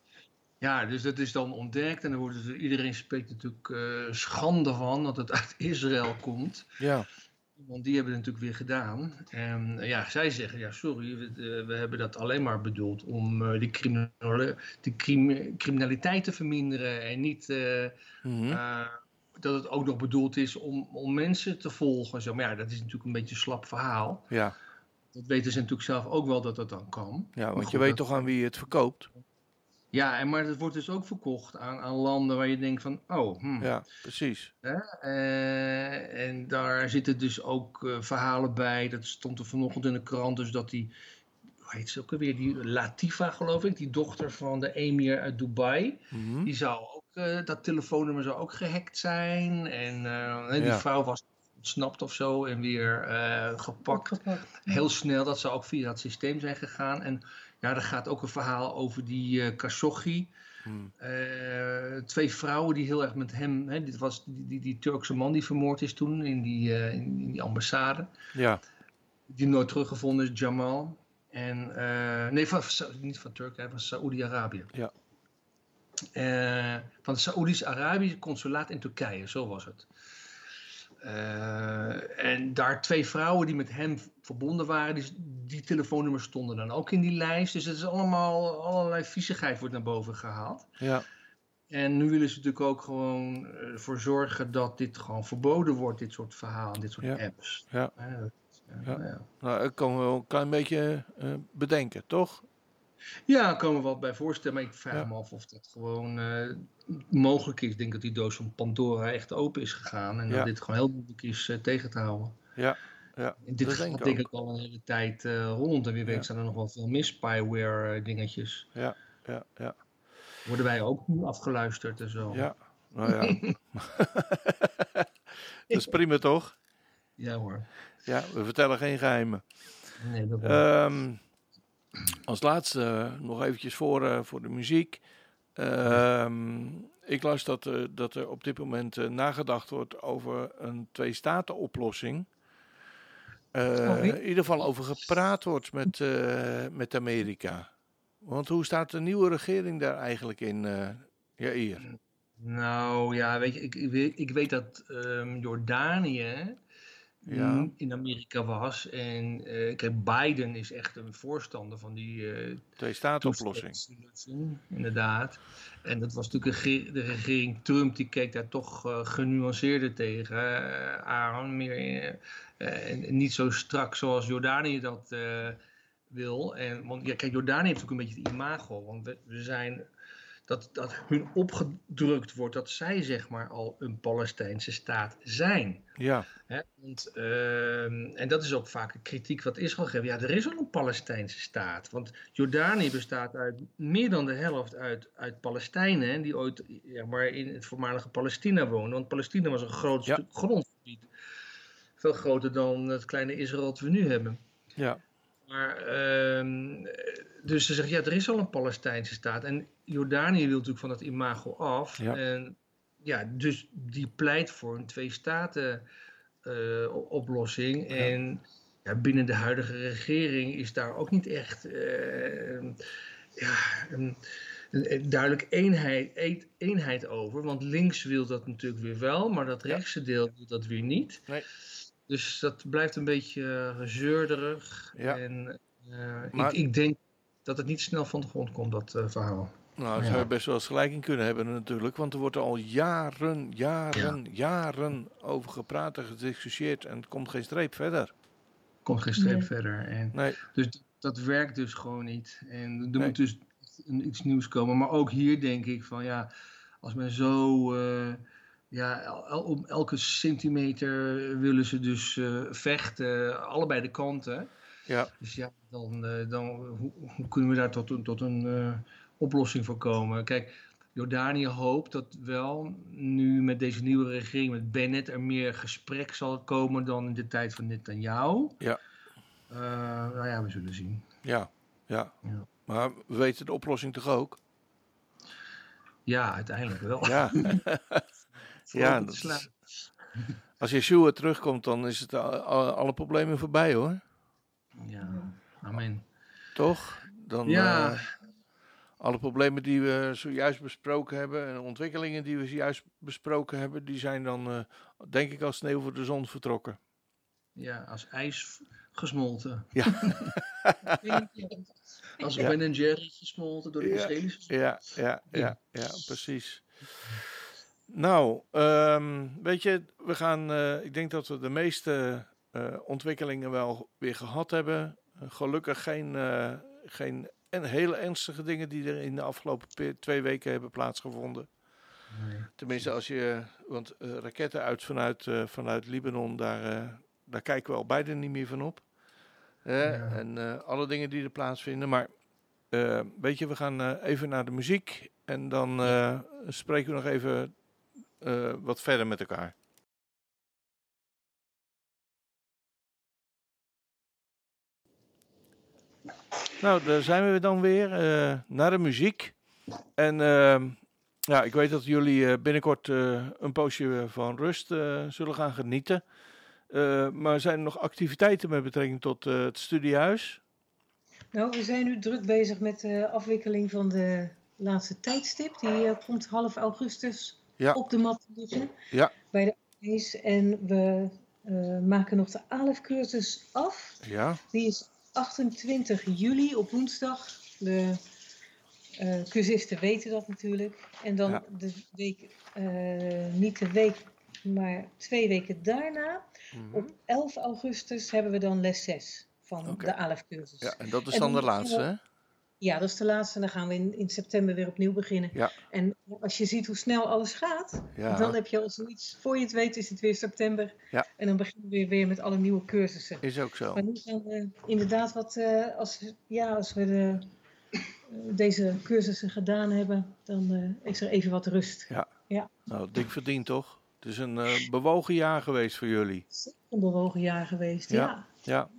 [SPEAKER 3] ja, dus dat is dan ontdekt en dan wordt het, iedereen spreekt natuurlijk eh, schande van dat het uit Israël komt.
[SPEAKER 2] Ja.
[SPEAKER 3] Want die hebben het natuurlijk weer gedaan. En eh, ja, zij zeggen, ja sorry, we, eh, we hebben dat alleen maar bedoeld om eh, de, de crim- criminaliteit te verminderen. En niet eh,
[SPEAKER 2] Mhm.
[SPEAKER 3] eh, dat het ook nog bedoeld is om, om mensen te volgen. Zo. Maar ja, dat is natuurlijk een beetje een slap verhaal.
[SPEAKER 2] Ja.
[SPEAKER 3] Dat weten ze natuurlijk zelf ook wel dat dat dan kan.
[SPEAKER 2] ja, want
[SPEAKER 3] goed,
[SPEAKER 2] je weet
[SPEAKER 3] dat-
[SPEAKER 2] toch aan wie je het verkoopt?
[SPEAKER 3] Ja, en, maar dat wordt dus ook verkocht aan, aan landen waar je denkt van, oh, hm,
[SPEAKER 2] Ja, precies.
[SPEAKER 3] Eh, en daar zitten dus ook eh, verhalen bij. Dat stond er vanochtend in de krant. Dus dat die, hoe heet ze ook alweer? Die Latifa, geloof ik. Die dochter van de emir uit Dubai.
[SPEAKER 2] Mhm.
[SPEAKER 3] Die zou dat telefoonnummer zou ook gehackt zijn. En eh, die
[SPEAKER 2] Ja.
[SPEAKER 3] vrouw was ontsnapt of zo en weer eh, gepakt.
[SPEAKER 4] Opgepakt.
[SPEAKER 3] Heel snel, dat zou ook via dat systeem zijn gegaan. En ja, er gaat ook een verhaal over die eh Khashoggi. Eh, twee vrouwen die heel erg met hem, hè, dit was die, die, die Turkse man die vermoord is toen in die, eh, in, in die ambassade,
[SPEAKER 2] Ja.
[SPEAKER 3] die nooit teruggevonden is, Jamal. En, eh, nee, van, van- niet van Turkije, van Saoedi-Arabië.
[SPEAKER 2] Ja.
[SPEAKER 3] Eh, van het Saoedisch-Arabisch consulaat in Turkije, zo was het. Eh, en daar twee vrouwen die met hem verbonden waren, die, die telefoonnummers stonden dan ook in die lijst. Dus het is allemaal, allerlei viezigheid wordt naar boven gehaald.
[SPEAKER 2] Ja.
[SPEAKER 3] En nu willen ze natuurlijk ook gewoon eh, ervoor zorgen dat dit gewoon verboden wordt, dit soort verhalen, dit soort
[SPEAKER 2] Ja.
[SPEAKER 3] apps.
[SPEAKER 2] Ja.
[SPEAKER 3] Dat-
[SPEAKER 2] Ja. Nou, ik kan wel een klein beetje bedenken, toch?
[SPEAKER 3] Ja, daar kan me wat bij voorstellen, maar ik vraag
[SPEAKER 2] Ja.
[SPEAKER 3] me af of dat gewoon eh, mogelijk is. Ik denk dat die doos van Pandora echt open is gegaan en
[SPEAKER 2] Ja.
[SPEAKER 3] dat dit gewoon heel moeilijk is eh, tegen te houden.
[SPEAKER 2] Ja. Ja.
[SPEAKER 3] En dit
[SPEAKER 2] dat
[SPEAKER 3] gaat
[SPEAKER 2] denk ik
[SPEAKER 3] ik al een hele tijd eh, rond en wie weet zijn er nog wel veel meer spyware eh, dingetjes.
[SPEAKER 2] Ja. Ja. Ja.
[SPEAKER 3] Worden wij ook nu afgeluisterd en zo?
[SPEAKER 2] Ja. Nou ja. dat is prima, toch?
[SPEAKER 3] Ja hoor.
[SPEAKER 2] Ja, we vertellen geen geheimen.
[SPEAKER 3] Nee, dat wel.
[SPEAKER 2] Als laatste eh, nog eventjes voor, eh, voor de muziek. Ehm, ik las dat, eh, dat er op dit moment nagedacht wordt over een twee-staten-oplossing.
[SPEAKER 4] Oh,
[SPEAKER 2] in ieder geval over gepraat wordt met, met Amerika. Want hoe staat de nieuwe regering daar eigenlijk in? eh ja, hier.
[SPEAKER 3] Nou ja, weet je, ik, ik, weet, ik weet dat ehm, Jordanië
[SPEAKER 2] Ja.
[SPEAKER 3] mm, in Amerika was. En eh, kijk, Biden is echt een voorstander van die eh
[SPEAKER 2] Twee-staten-oplossing.
[SPEAKER 3] two-state-solution, Inderdaad. En dat was natuurlijk de regering Trump, die keek daar toch eh, genuanceerder tegen eh, aan. Meer, eh, eh, en, niet zo strak zoals Jordanië dat eh, wil. En, want ja, kijk, Jordanië heeft ook een beetje het imago. Want we, we zijn dat, dat hun opgedrukt wordt dat zij zeg maar al een Palestijnse staat zijn.
[SPEAKER 2] Ja?
[SPEAKER 3] Want, ehm, en dat is ook vaak een kritiek wat Israël geeft. Ja, er is al een Palestijnse staat. Want Jordanië bestaat uit meer dan de helft uit, uit Palestijnen. Die ooit ja, maar in het voormalige Palestina woonden. Want Palestina was een groot
[SPEAKER 2] Ja.
[SPEAKER 3] stuk grondgebied. Veel groter dan het kleine Israël dat we nu hebben.
[SPEAKER 2] ja,
[SPEAKER 3] Maar ehm, dus ze zegt, ja, er is al een Palestijnse staat. En Jordanië wil natuurlijk van dat imago af.
[SPEAKER 2] Ja.
[SPEAKER 3] En ja, dus die pleit voor een twee-staten eh, oplossing. En ja, binnen de huidige regering is daar ook niet echt eh, ja, een, een duidelijk eenheid, een- eenheid over. Want links wil dat natuurlijk weer wel, maar dat rechtse deel wil dat weer niet.
[SPEAKER 2] Nee.
[SPEAKER 3] Dus dat blijft een beetje uh, zeurderig.
[SPEAKER 2] Ja.
[SPEAKER 3] En eh,
[SPEAKER 2] Maar-
[SPEAKER 3] ik, ik denk dat het niet snel van de grond komt, dat eh, verhaal.
[SPEAKER 2] Nou, daar
[SPEAKER 3] Ja.
[SPEAKER 2] zou je best wel eens gelijk in kunnen hebben natuurlijk. Want er wordt er al jaren, jaren, jaren over gepraat en gediscussieerd. En het komt geen streep verder.
[SPEAKER 3] Komt geen streep
[SPEAKER 4] Nee.
[SPEAKER 3] verder. En
[SPEAKER 2] Nee,
[SPEAKER 3] Dus dat werkt dus gewoon niet. En er
[SPEAKER 2] Nee.
[SPEAKER 3] moet dus iets nieuws komen. Maar ook hier denk ik van ja, als men zo. eh, ja, om elke centimeter willen ze dus eh, vechten, allebei de kanten.
[SPEAKER 2] ja,
[SPEAKER 3] Dus ja, dan, eh, dan hoe, hoe kunnen we daar tot een, tot een eh, oplossing voor komen? Kijk, Jordanië hoopt dat wel nu met deze nieuwe regering, met Bennett, er meer gesprek zal komen dan in de tijd van Netanyahu.
[SPEAKER 2] Ja.
[SPEAKER 3] Eh, nou ja, we zullen zien.
[SPEAKER 2] ja, ja.
[SPEAKER 3] Ja.
[SPEAKER 2] Maar we weten de oplossing toch ook?
[SPEAKER 3] Ja, uiteindelijk wel.
[SPEAKER 2] Ja, ja dat is- als Yeshua terugkomt, dan is het al- al- alle problemen voorbij hoor.
[SPEAKER 3] ja. Amen.
[SPEAKER 2] Toch? Dan,
[SPEAKER 3] Ja.
[SPEAKER 2] eh, alle problemen die we zojuist besproken hebben en ontwikkelingen die we zojuist besproken hebben, die zijn dan, eh, denk ik, als sneeuw voor de zon vertrokken.
[SPEAKER 3] Ja, als ijs gesmolten. Als
[SPEAKER 2] Ja.
[SPEAKER 3] Ben Jerry gesmolten door de
[SPEAKER 2] Ja.
[SPEAKER 3] Israëli's.
[SPEAKER 2] Ja, ja, ja, ja, precies. Nou, ehm, weet je, we gaan, eh, ik denk dat we de meeste eh, ontwikkelingen wel weer gehad hebben. Gelukkig geen, geen en hele ernstige dingen die er in de afgelopen pe- twee weken hebben plaatsgevonden.
[SPEAKER 3] Nee.
[SPEAKER 2] Tenminste, als je, want eh, raketten uit vanuit, eh, vanuit Libanon, daar, eh, daar kijken we al beide niet meer van op.
[SPEAKER 3] Ja.
[SPEAKER 2] En alle dingen die er plaatsvinden. Maar weet je, we gaan even naar de muziek en dan spreken we nog even wat verder met elkaar. Nou, daar zijn we dan weer eh, naar de muziek. En ehm, ja, ik weet dat jullie eh, binnenkort eh, een poosje van rust zullen gaan genieten. Maar zijn er nog activiteiten met betrekking tot het studiehuis?
[SPEAKER 4] Nou, we zijn nu druk bezig met de afwikkeling van de laatste tijdstip. Die komt half augustus
[SPEAKER 2] Ja.
[SPEAKER 4] op de mat te liggen
[SPEAKER 2] Ja.
[SPEAKER 4] bij de AES. En we maken nog de ALEF-cursus af.
[SPEAKER 2] Ja,
[SPEAKER 4] Die is 28 juli op woensdag. De eh, cursisten weten dat natuurlijk. En dan
[SPEAKER 2] Ja.
[SPEAKER 4] de week, eh, niet de week, maar twee weken daarna,
[SPEAKER 2] Mhm.
[SPEAKER 4] op 11 augustus, hebben we dan les 6 van de ALEF-cursus.
[SPEAKER 2] ja en dat is
[SPEAKER 4] En
[SPEAKER 2] dan de
[SPEAKER 4] dan
[SPEAKER 2] laatste, hè?
[SPEAKER 4] Ja, dat is de laatste. En dan gaan we in, in september weer opnieuw beginnen.
[SPEAKER 2] Ja.
[SPEAKER 4] En als je ziet hoe snel alles gaat,
[SPEAKER 2] Ja.
[SPEAKER 4] dan heb je al zoiets. Voor je het weet is het weer september.
[SPEAKER 2] Ja.
[SPEAKER 4] En dan beginnen we weer met alle nieuwe cursussen.
[SPEAKER 2] Is ook zo.
[SPEAKER 4] Maar nu we inderdaad wat, eh, als, we- ja, als we de, eh, deze cursussen gedaan hebben, dan eh, is er even wat rust.
[SPEAKER 2] Nou, dik verdiend toch? Het is een bewogen jaar geweest voor jullie.
[SPEAKER 4] Een bewogen jaar geweest,
[SPEAKER 2] Ja.
[SPEAKER 4] ja.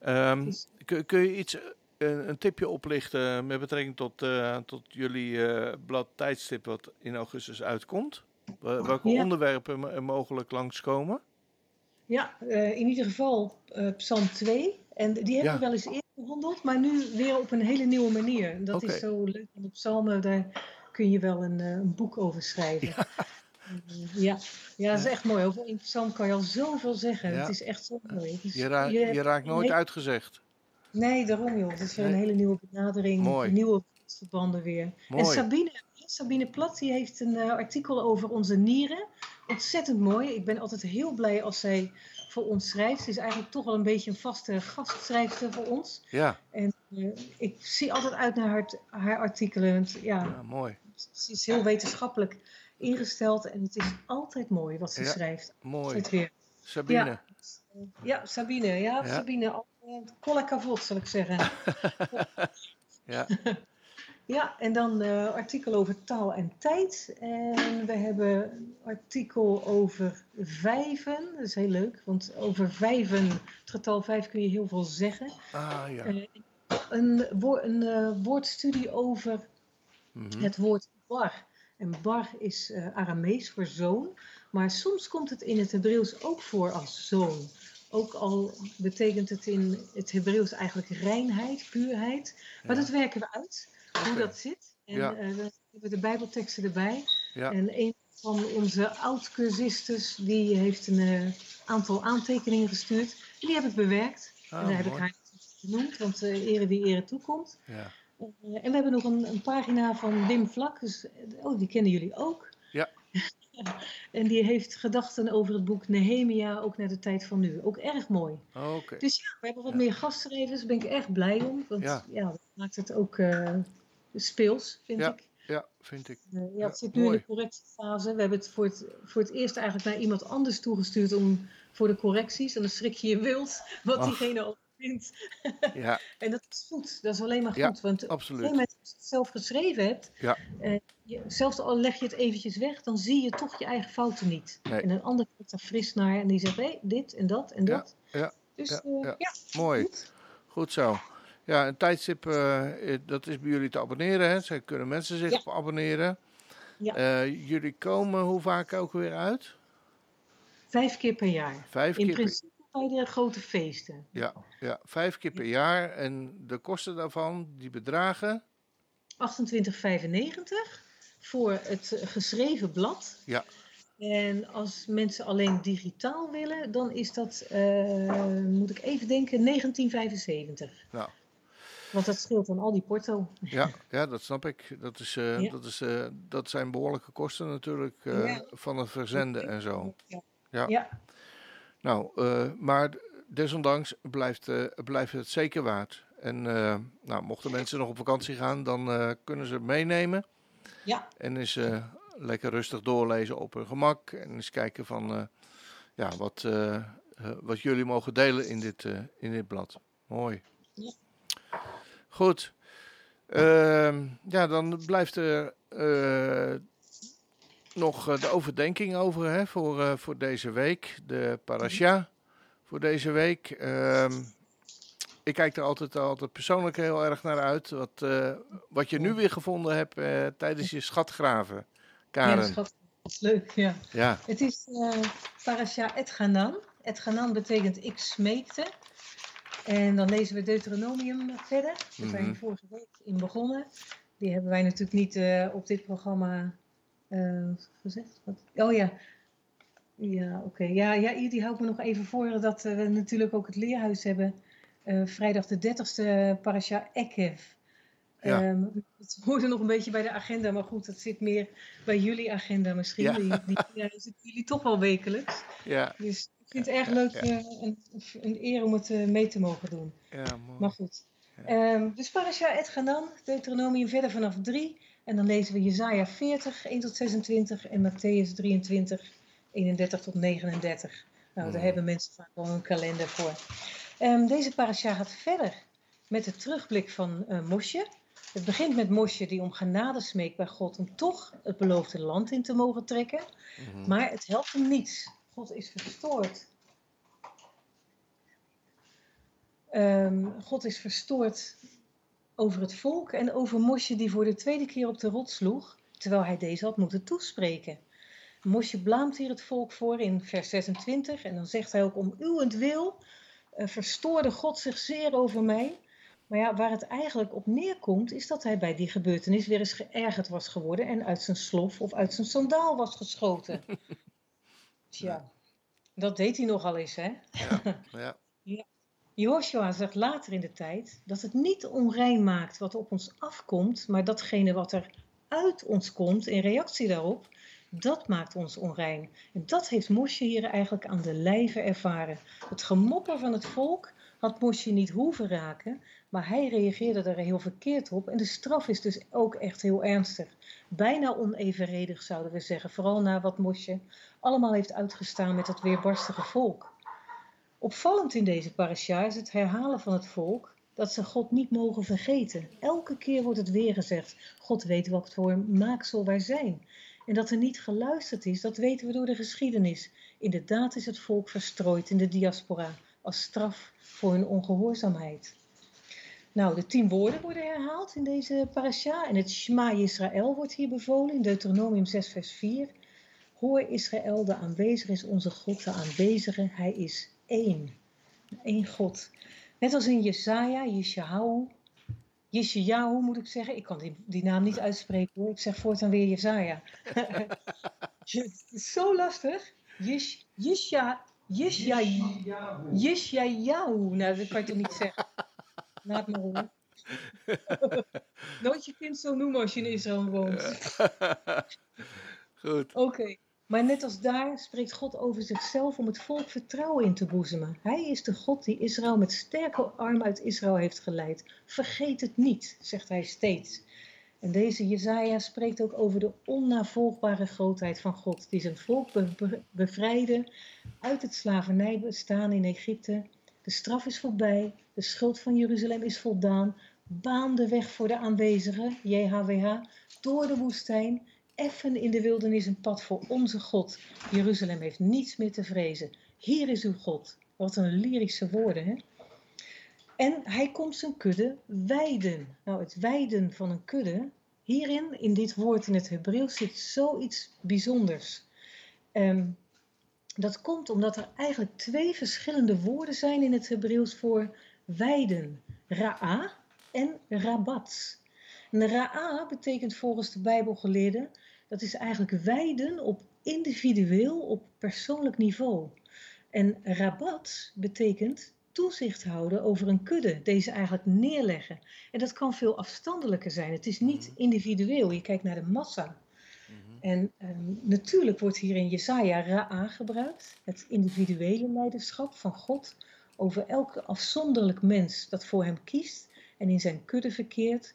[SPEAKER 2] Ja. Ehm, kun, kun je iets, een, een tipje oplichten met betrekking tot, eh, tot jullie eh, blad tijdstip wat in augustus uitkomt? Wel- Welke
[SPEAKER 4] Ja.
[SPEAKER 2] onderwerpen mo- er mogelijk langskomen?
[SPEAKER 4] Ja, eh, in ieder geval Psalm 2. En die hebben
[SPEAKER 2] Ja.
[SPEAKER 4] we wel eens eerder behandeld, maar nu weer op een hele nieuwe manier. En dat is zo leuk aan de psalmen, daar kun je wel een, een boek over schrijven. Ja. ja. ja, dat is echt mooi. Over één psalm kan je al zoveel zeggen. Het is echt zo mooi. Is-
[SPEAKER 2] Je,
[SPEAKER 4] je-
[SPEAKER 2] je raakt nooit uitgezegd.
[SPEAKER 4] Nee, daarom joh. Het is weer een hele nieuwe benadering.
[SPEAKER 2] Mooi.
[SPEAKER 4] Nieuwe verbanden weer. En
[SPEAKER 2] Mooi.
[SPEAKER 4] Sabine, Sabine Plat die heeft een eh, artikel over onze nieren. Ontzettend mooi. Ik ben altijd heel blij als zij voor ons schrijft. Ze is eigenlijk toch wel een beetje een vaste gastschrijfster voor ons.
[SPEAKER 2] Ja,
[SPEAKER 4] En eh, ik zie altijd uit naar haar, haar artikelen. Ja,
[SPEAKER 2] ja, mooi.
[SPEAKER 4] ze is heel wetenschappelijk ingesteld. En het is altijd mooi wat ze
[SPEAKER 2] Ja.
[SPEAKER 4] schrijft.
[SPEAKER 2] Mooi.
[SPEAKER 4] Weer.
[SPEAKER 2] Sabine.
[SPEAKER 4] Ja. Ja, Sabine. Ja,
[SPEAKER 2] Ja.
[SPEAKER 4] Sabine. Kavot, zal ik zeggen.
[SPEAKER 2] Ja.
[SPEAKER 4] Ja, en dan eh artikel over taal en tijd. En we hebben een artikel over vijven. Dat is heel leuk, want over vijven, het getal vijf kun je heel veel zeggen.
[SPEAKER 2] Ah ja.
[SPEAKER 4] Eh, een, wo- een eh, woordstudie over
[SPEAKER 2] Mhm.
[SPEAKER 4] het woord bar. En bar is Aramees voor zoon, maar soms komt het in het Hebreeuws ook voor als zoon. Ook al betekent het in het Hebreeuws eigenlijk reinheid, puurheid. Maar
[SPEAKER 2] Ja.
[SPEAKER 4] dat werken we uit, hoe dat zit. En
[SPEAKER 2] Ja.
[SPEAKER 4] eh, dan hebben we de Bijbelteksten erbij.
[SPEAKER 2] Ja.
[SPEAKER 4] En een van onze oud-cursistes, die heeft een eh, aantal aantekeningen gestuurd. En die heb ik bewerkt.
[SPEAKER 2] Ah,
[SPEAKER 4] en daar heb ik haar genoemd, want eh ere wie ere toekomt.
[SPEAKER 2] Ja.
[SPEAKER 4] En we hebben nog een, een pagina van Wim Vlak, dus, oh, die kennen jullie ook.
[SPEAKER 2] Ja.
[SPEAKER 4] en die heeft gedachten over het boek Nehemia, ook naar de tijd van nu. Ook erg mooi.
[SPEAKER 2] Oké.
[SPEAKER 4] Dus ja, we hebben wat
[SPEAKER 2] Ja.
[SPEAKER 4] meer gastreders, daar ben ik erg blij om. Want
[SPEAKER 2] Ja.
[SPEAKER 4] ja, dat maakt het ook eh, speels, vind ik.
[SPEAKER 2] Ja, vind ik.
[SPEAKER 4] Eh, ja,
[SPEAKER 2] Ja,
[SPEAKER 4] het zit nu in de correctiefase. We hebben het voor, het voor het eerst eigenlijk naar iemand anders toegestuurd om, voor de correcties. En dan schrik je je wild wat diegene al vindt.
[SPEAKER 2] Ja,
[SPEAKER 4] En dat is goed, dat is alleen maar goed. want
[SPEAKER 2] absoluut.
[SPEAKER 4] Zelf geschreven hebt,
[SPEAKER 2] Ja.
[SPEAKER 4] eh, zelfs al leg je het eventjes weg, dan zie je toch je eigen fouten niet.
[SPEAKER 2] Nee.
[SPEAKER 4] En een ander kijkt daar fris naar en die zegt, hé, dit en dat en dat.
[SPEAKER 2] ja,
[SPEAKER 4] Dus
[SPEAKER 2] ja,
[SPEAKER 4] eh,
[SPEAKER 2] ja.
[SPEAKER 4] ja,
[SPEAKER 2] mooi.
[SPEAKER 4] goed.
[SPEAKER 2] Goed zo. Ja, een tijdstip, eh, dat is bij jullie te abonneren. Hè? Zij kunnen mensen zich op abonneren.
[SPEAKER 4] Ja.
[SPEAKER 2] Eh, jullie komen hoe vaak ook weer uit?
[SPEAKER 4] Vijf keer per jaar.
[SPEAKER 2] Vijf
[SPEAKER 4] In
[SPEAKER 2] keer per
[SPEAKER 4] principe bij de grote feesten.
[SPEAKER 2] Ja, ja, vijf keer per jaar. En de kosten daarvan, die bedragen?
[SPEAKER 4] 28,95 voor het geschreven blad.
[SPEAKER 2] Ja.
[SPEAKER 4] En als mensen alleen digitaal willen, dan is dat, eh, moet ik even denken, 1975.
[SPEAKER 2] Nou.
[SPEAKER 4] Want dat scheelt dan al die porto.
[SPEAKER 2] Ja, ja dat snap ik. Dat, is, eh,
[SPEAKER 4] Ja.
[SPEAKER 2] dat, is, eh, dat zijn behoorlijke kosten natuurlijk
[SPEAKER 4] Ja.
[SPEAKER 2] van het verzenden en zo.
[SPEAKER 4] Ja.
[SPEAKER 2] Ja.
[SPEAKER 4] Ja.
[SPEAKER 2] Nou, maar desondanks blijft, blijft het zeker waard. En eh, nou, mochten mensen nog op vakantie gaan, dan eh, kunnen ze het meenemen.
[SPEAKER 4] Ja.
[SPEAKER 2] En eens eh, lekker rustig doorlezen op hun gemak. En eens kijken van ja, wat, wat jullie mogen delen in dit, in dit blad. Mooi.
[SPEAKER 4] Ja.
[SPEAKER 2] Goed. Ehm, ja, dan blijft er nog de overdenking over hè, voor, voor deze week. De parasha voor deze week. Ik kijk er altijd, altijd persoonlijk heel erg naar uit. Wat, eh, wat je nu weer gevonden hebt eh, tijdens je schatgraven,
[SPEAKER 4] Ja,
[SPEAKER 2] Karen.
[SPEAKER 4] schat. Dat is leuk, ja.
[SPEAKER 2] Ja,
[SPEAKER 4] Het is eh Parasha et Ganan. Et Ganan betekent ik smeekte. En dan lezen we Deuteronomium verder. Daar zijn we
[SPEAKER 2] Mhm.
[SPEAKER 4] vorige week in begonnen. Die hebben wij natuurlijk niet op dit programma gezegd. Wat? Oh ja. Ja, oké. Ja, ja, hier, die hou ik me nog even voor dat we natuurlijk ook het leerhuis hebben. Eh, vrijdag de 30ste Parasha Ekev.
[SPEAKER 2] Ja.
[SPEAKER 4] Het hoorde nog een beetje bij de agenda, maar goed, dat zit meer bij jullie agenda misschien.
[SPEAKER 2] Ja.
[SPEAKER 4] Die, die zitten jullie toch wel wekelijks.
[SPEAKER 2] ja,
[SPEAKER 4] Dus ik vind het erg leuk
[SPEAKER 2] ja.
[SPEAKER 4] eh, en een eer om het eh, mee te mogen doen.
[SPEAKER 2] ja, mooi.
[SPEAKER 4] Maar goed. Ehm, dus Parasha et Ganan, Deuteronomium verder vanaf 3. En dan lezen we Jezaja 40, 1 tot 26 en Matthäus 23, 31 tot 39. Nou, daar
[SPEAKER 2] Mhm.
[SPEAKER 4] hebben mensen vaak wel een kalender voor. Ehm, deze parasha gaat verder met de terugblik van eh Mosje. Het begint met Mosje die om genade smeekt bij God om toch het beloofde land in te mogen trekken.
[SPEAKER 2] Mhm.
[SPEAKER 4] Maar het helpt hem niets. God is verstoord. Ehm, God is verstoord over het volk en over Mosje die voor de tweede keer op de rot sloeg, terwijl hij deze had moeten toespreken. Mosje blaamt hier het volk voor in vers 26 en dan zegt hij ook om uwentwil uh, verstoorde God zich zeer over mij. Maar ja, waar het eigenlijk op neerkomt is dat hij bij die gebeurtenis weer eens geërgerd was geworden en uit zijn slof of uit zijn sandaal was geschoten. Tja, dat deed hij nogal eens, hè?
[SPEAKER 2] Ja,
[SPEAKER 4] Joshua zegt later in de tijd dat het niet onrein maakt wat op ons afkomt, maar datgene wat er uit ons komt in reactie daarop, dat maakt ons onrein. En dat heeft Mosje hier eigenlijk aan de lijve ervaren. Het gemopper van het volk had Mosje niet hoeven raken, maar hij reageerde er heel verkeerd op. En de straf is dus ook echt heel ernstig. Bijna onevenredig zouden we zeggen, vooral na wat Mosje allemaal heeft uitgestaan met dat weerbarstige volk. Opvallend in deze parasha is het herhalen van het volk dat ze God niet mogen vergeten. Elke keer wordt het weer gezegd: God weet wat voor maaksel wij zijn. En dat er niet geluisterd is, dat weten we door de geschiedenis. Inderdaad is het volk verstrooid in de diaspora als straf voor hun ongehoorzaamheid. Nou, de tien woorden worden herhaald in deze parasha. En het Shema Israël wordt hier bevolen in Deuteronomium 6, vers 4. Hoor Israël, de aanwezige is onze God, de aanwezige, hij is één. Eén God. Net als in Jesaja, Yeshahu, Yeshayahu moet ik zeggen. Ik kan die, die naam niet uitspreken hoor. Ik zeg voortaan weer is zo lastig. Yesh, Yesha, Yesha, Yeshayahu. Nou, dat kan je toch niet zeggen. Laat maar hoor. Nooit je kind zo noemen als je in Israël woont.
[SPEAKER 2] Goed.
[SPEAKER 4] Oké. Maar net als daar spreekt God over zichzelf om het volk vertrouwen in te boezemen. Hij is de God die Israël met sterke arm uit Israël heeft geleid. Vergeet het niet, zegt hij steeds. En deze Jezaja spreekt ook over de onnavolgbare grootheid van God, die zijn volk bevrijdde uit het slavernijbestaan in Egypte. De straf is voorbij, de schuld van Jeruzalem is voldaan, baan de weg voor de aanwezigen, JHWH, door de woestijn effen in de wildernis een pad voor onze God. Jeruzalem heeft niets meer te vrezen. Hier is uw God. Wat een lyrische woorden, hè? En hij komt zijn kudde weiden. Nou, het weiden van een kudde, hierin, in dit woord in het Hebreeuws, zit zoiets bijzonders. Um, dat komt omdat er eigenlijk twee verschillende woorden zijn in het Hebreeuws voor weiden. Ra'a en rabat. En ra'a betekent volgens de Bijbelgeleerden dat is eigenlijk wijden op individueel, op persoonlijk niveau. En rabat betekent toezicht houden over een kudde, deze eigenlijk neerleggen. En dat kan veel afstandelijker zijn. Het is niet mhm. individueel, je kijkt naar de massa. Mhm. En ehm, natuurlijk wordt hier in Jesaja Ra'a gebruikt, het individuele leiderschap van God over elke afzonderlijk mens dat voor hem kiest en in zijn kudde verkeert.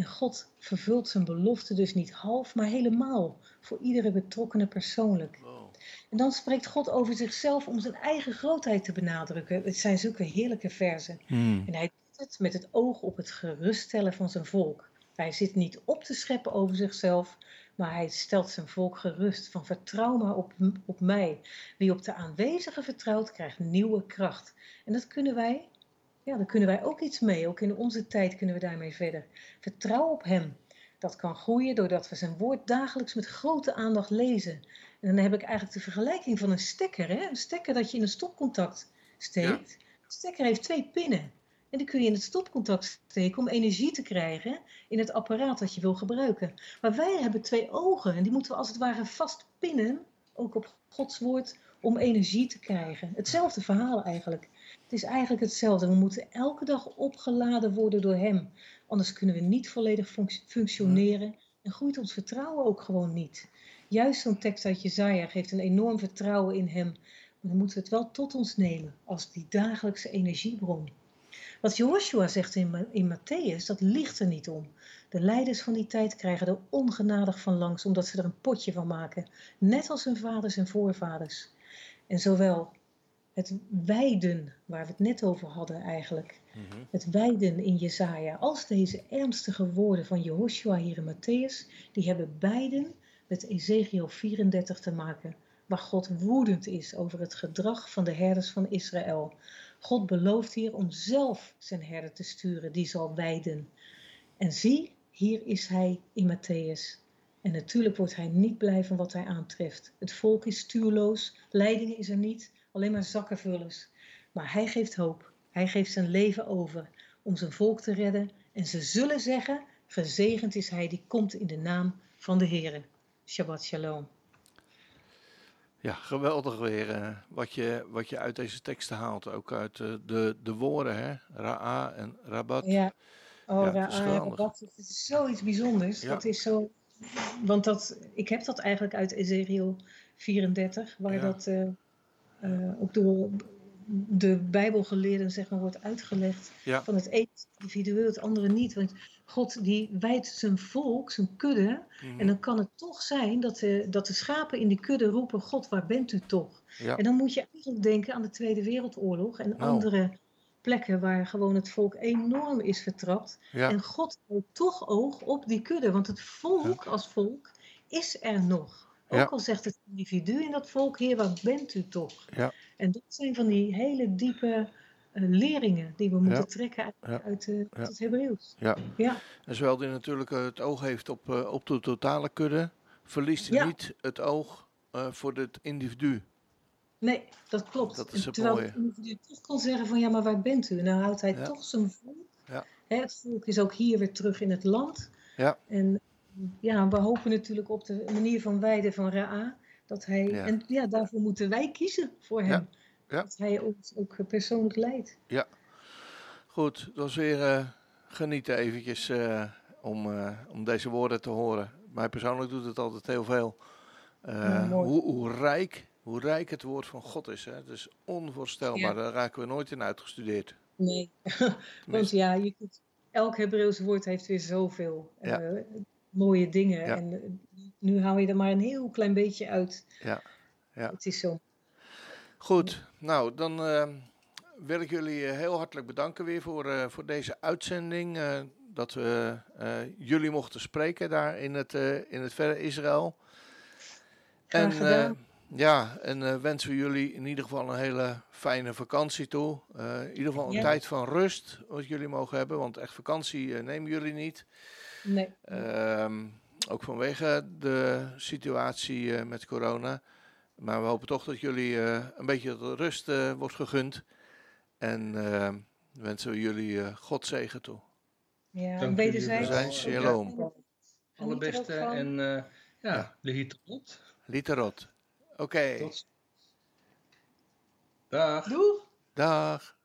[SPEAKER 4] En God vervult zijn belofte dus niet half, maar helemaal voor iedere betrokkenen persoonlijk. En dan spreekt God over zichzelf om zijn eigen grootheid te benadrukken. Het zijn zulke heerlijke verzen. Hmm. En hij doet het met het oog op het geruststellen van zijn volk. Hij zit niet op te scheppen over zichzelf, maar hij stelt zijn volk gerust van vertrouw maar op, op mij. Wie op de aanwezige vertrouwt, krijgt nieuwe kracht. En dat kunnen wij ja, dan kunnen wij ook iets mee. Ook in onze tijd kunnen we daarmee verder. Vertrouw op Hem. Dat kan groeien doordat we zijn woord dagelijks met grote aandacht lezen. En dan heb ik eigenlijk de vergelijking van een stekker. Hè? Een stekker dat je in een stopcontact steekt. Ja. De stekker heeft twee pinnen. En die kun je in het stopcontact steken om energie te krijgen in het apparaat dat je wil gebruiken. Maar wij hebben twee ogen en die moeten we als het ware vastpinnen, ook op Gods woord, om energie te krijgen. Hetzelfde verhaal eigenlijk. Het is eigenlijk hetzelfde. We moeten elke dag opgeladen worden door Hem. Anders kunnen we niet volledig functioneren en groeit ons vertrouwen ook gewoon niet. Juist zo'n tekst uit Jezaja geeft een enorm vertrouwen in Hem. Maar dan moeten we het wel tot ons nemen als die dagelijkse energiebron. Wat Joshua zegt in, in Matthäus, dat ligt er niet om. De leiders van die tijd krijgen er ongenadig van langs, omdat ze er een potje van maken. Net als hun vaders en voorvaders. En zowel het wijden, waar we het net over hadden eigenlijk, mhm. het wijden in Jezaja, als deze ernstige woorden van Jehoshua hier in Matthäus, die hebben beiden met Ezekiel 34 te maken, waar God woedend is over het gedrag van de herders van Israël. God belooft hier om zelf zijn herder te sturen, die zal wijden. En zie, hier is hij in Matthäus. En natuurlijk wordt hij niet blij van wat hij aantreft. Het volk is stuurloos, leiding is er niet, alleen maar zakkenvullers. Maar hij geeft hoop. Hij geeft zijn leven over om zijn volk te redden. En ze zullen zeggen, gezegend is hij die komt in de naam van de Heer. Shabbat shalom.
[SPEAKER 2] Ja, geweldig weer uh, wat, je, wat je uit deze teksten haalt. Ook uit uh, de, de woorden, hè? Ra'a en Rabat.
[SPEAKER 4] Ja, oh, ja, Rabat. Het is zoiets bijzonders. Ja. Dat is zo... Want dat, ik heb dat eigenlijk uit Ezekiel 34, waar ja. dat... Uh, uh, ook door de Bijbelgeleerden zeg maar, wordt uitgelegd. Van het ene individueel, het andere niet. Want God die wijdt zijn volk, zijn kudde. Mhm. En dan kan het toch zijn dat de, dat de schapen in die kudde roepen: God, waar bent u toch? En dan moet je eigenlijk denken aan de Tweede Wereldoorlog en nou. andere plekken waar gewoon het volk enorm is vertrapt. En God heeft toch oog op die kudde. Want het volk als volk is er nog. Ook al zegt het individu in dat volk, Heer, waar bent u toch?
[SPEAKER 2] Ja.
[SPEAKER 4] En dat zijn van die hele diepe eh, leringen die we moeten trekken uit, eh, uit het Hebreeuws.
[SPEAKER 2] Ja.
[SPEAKER 4] Ja,
[SPEAKER 2] En zowel die natuurlijk eh, het oog heeft op, op de totale kudde, verliest hij niet het oog voor het individu.
[SPEAKER 4] Nee, dat klopt.
[SPEAKER 2] Dat is
[SPEAKER 4] terwijl
[SPEAKER 2] mooie.
[SPEAKER 4] individu toch kan zeggen van ja, maar waar bent u? Nou houdt hij
[SPEAKER 2] Ja.
[SPEAKER 4] toch zijn volk.
[SPEAKER 2] Ja.
[SPEAKER 4] Hè, het volk is ook hier weer terug in het land.
[SPEAKER 2] Ja.
[SPEAKER 4] En ja, we hopen natuurlijk op de manier van wijden van Ra'a. Dat hij,
[SPEAKER 2] Ja.
[SPEAKER 4] En ja, daarvoor moeten wij kiezen voor hem.
[SPEAKER 2] Ja.
[SPEAKER 4] Dat hij ons ook persoonlijk leidt.
[SPEAKER 2] Goed, dat was weer eh, genieten eventjes eh, om, eh, om deze woorden te horen. Mij persoonlijk doet het altijd heel veel.
[SPEAKER 4] Ja,
[SPEAKER 2] hoe, hoe, rijk, hoe rijk het woord van God is. Hè? Het is onvoorstelbaar.
[SPEAKER 4] Ja.
[SPEAKER 2] Daar raken we nooit in uitgestudeerd.
[SPEAKER 4] Nee, want ja, je kunt, elk Hebreeuws woord heeft weer zoveel
[SPEAKER 2] Ja.
[SPEAKER 4] eh, mooie dingen.
[SPEAKER 2] Ja.
[SPEAKER 4] En eh, nu haal je er maar een heel klein beetje uit.
[SPEAKER 2] Ja. Ja.
[SPEAKER 4] Het is zo.
[SPEAKER 2] Goed, nou dan eh, wil ik jullie heel hartelijk bedanken weer voor, voor deze uitzending. dat we jullie mochten spreken daar in het, in het verre Israël.
[SPEAKER 4] Graag
[SPEAKER 2] En,
[SPEAKER 4] gedaan.
[SPEAKER 2] Ja, en eh, wensen we jullie in ieder geval een hele fijne vakantie toe. Eh, in ieder geval een
[SPEAKER 4] Ja.
[SPEAKER 2] tijd van rust wat jullie mogen hebben, want echt vakantie eh, nemen jullie niet.
[SPEAKER 4] Nee.
[SPEAKER 2] Ehm, ook vanwege de situatie eh, met corona. Maar we hopen toch dat jullie eh, een beetje rust eh, wordt gegund. En ehm, wensen we jullie eh God zegen toe.
[SPEAKER 4] Ja,
[SPEAKER 3] Dank
[SPEAKER 4] wederzijds.
[SPEAKER 2] wel.
[SPEAKER 4] ook
[SPEAKER 2] Shalom.
[SPEAKER 4] er
[SPEAKER 3] Allerbeste en eh, ja,
[SPEAKER 2] Ja.
[SPEAKER 3] de hitrot.
[SPEAKER 2] Literot. Oké,
[SPEAKER 3] Tot ziens. Dag.
[SPEAKER 4] Doeg!
[SPEAKER 2] dag.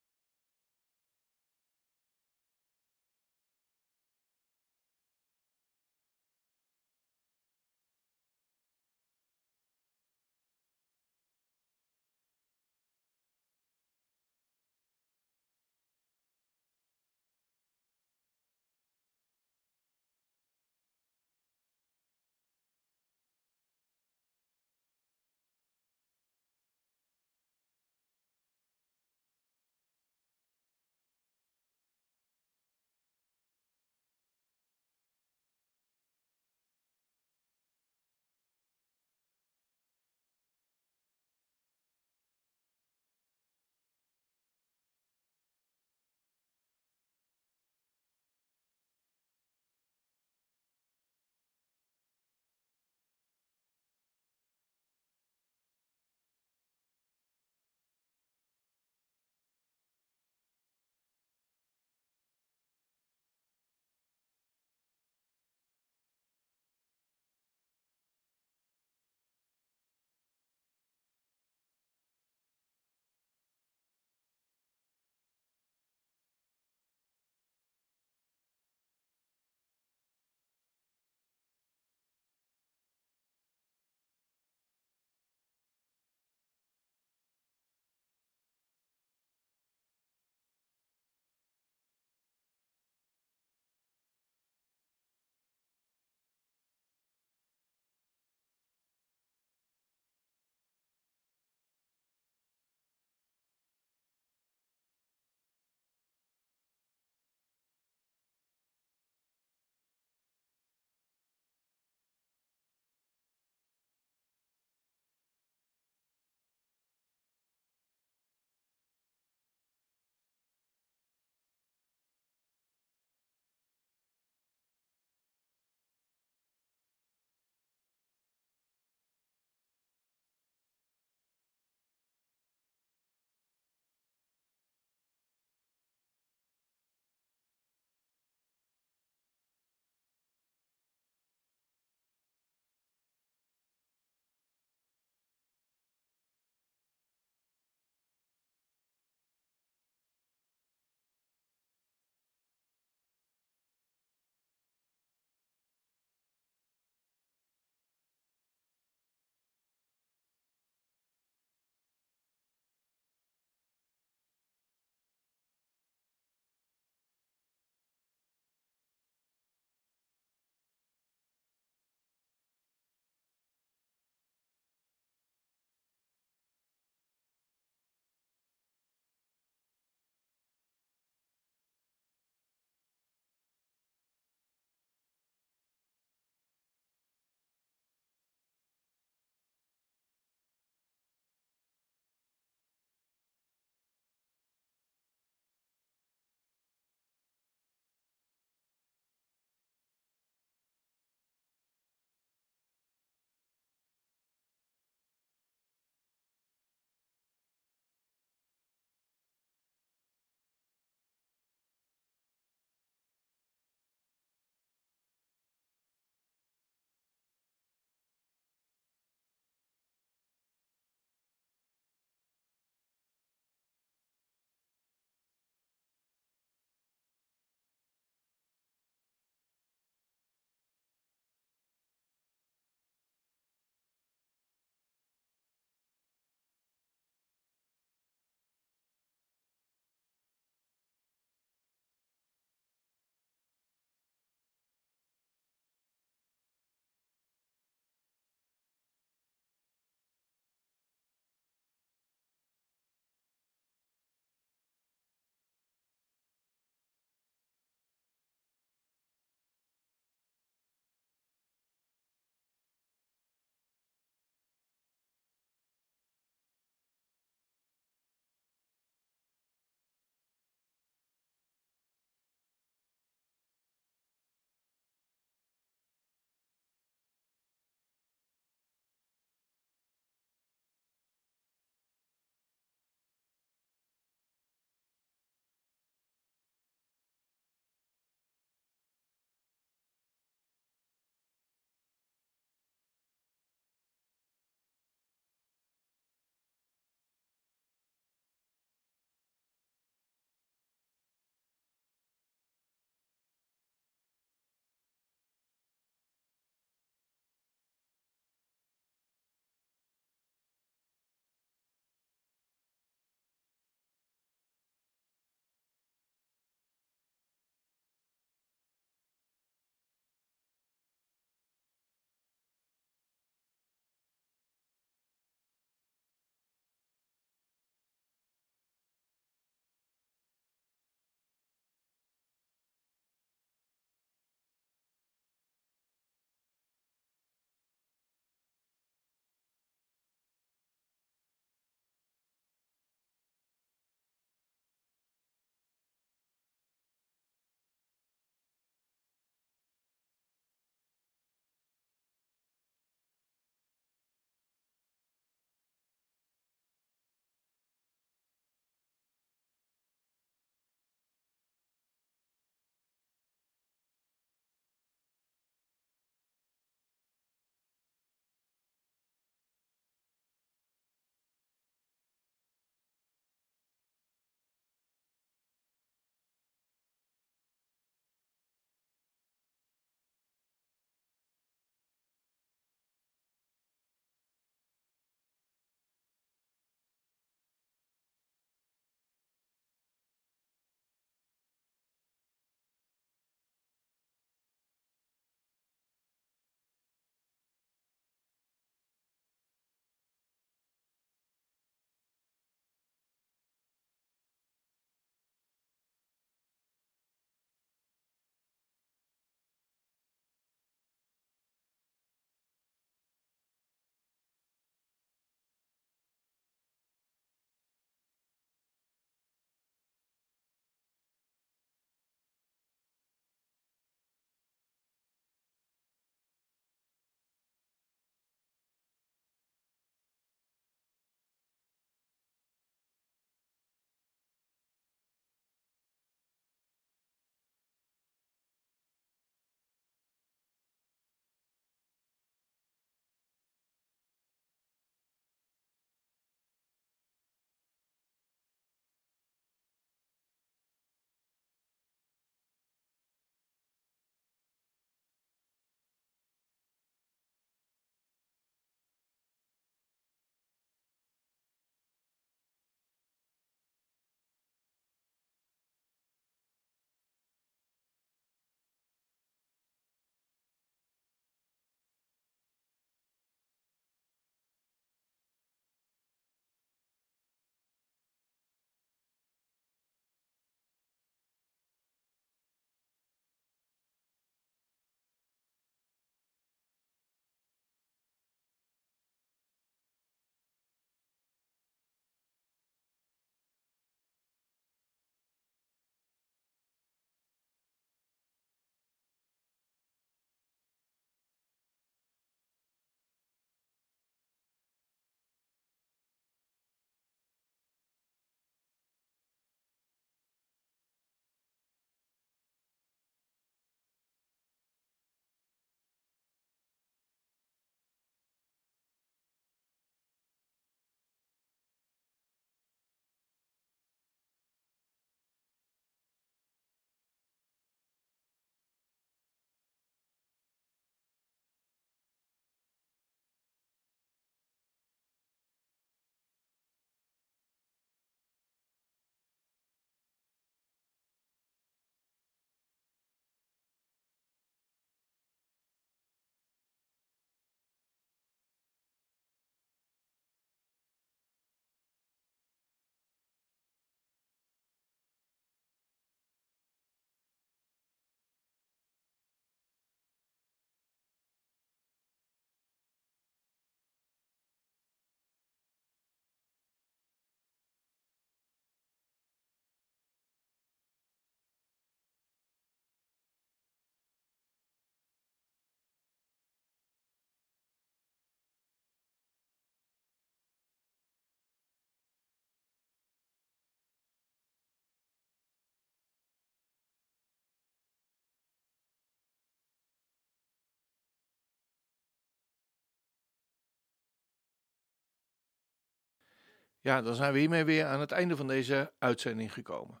[SPEAKER 2] Ja, dan zijn we hiermee weer aan het einde van deze uitzending gekomen.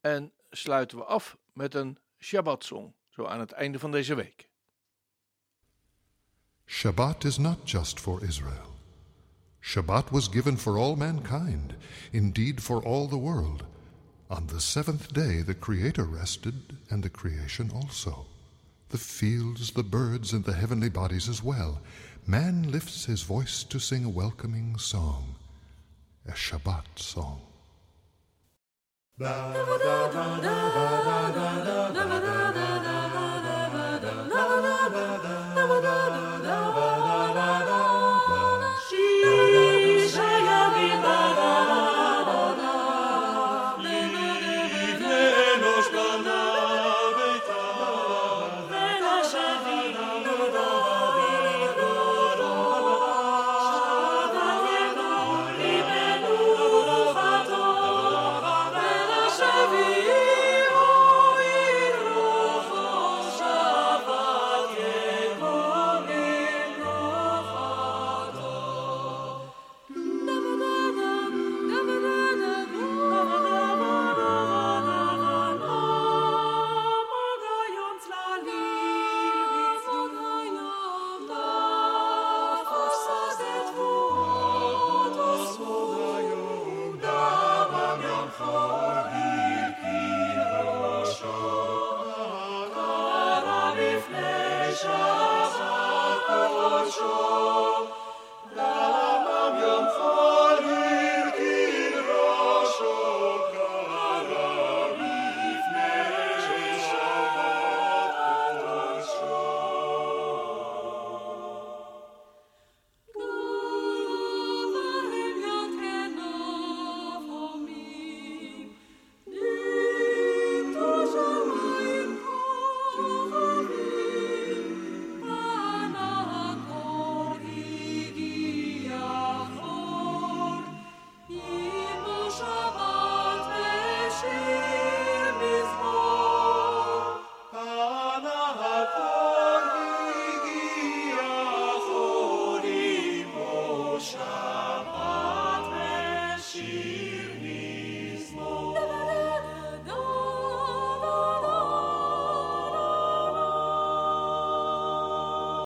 [SPEAKER 2] En sluiten we af met een Shabbat-song, zo aan het einde van deze week.
[SPEAKER 5] Shabbat is not just for Israel. Shabbat was given for all mankind, indeed for all the world. On the seventh day the Creator rested, and the creation also. The fields, the birds, and the heavenly bodies as well. Man lifts his voice to sing a welcoming song, a Shabbat song.
[SPEAKER 6] Shabbat,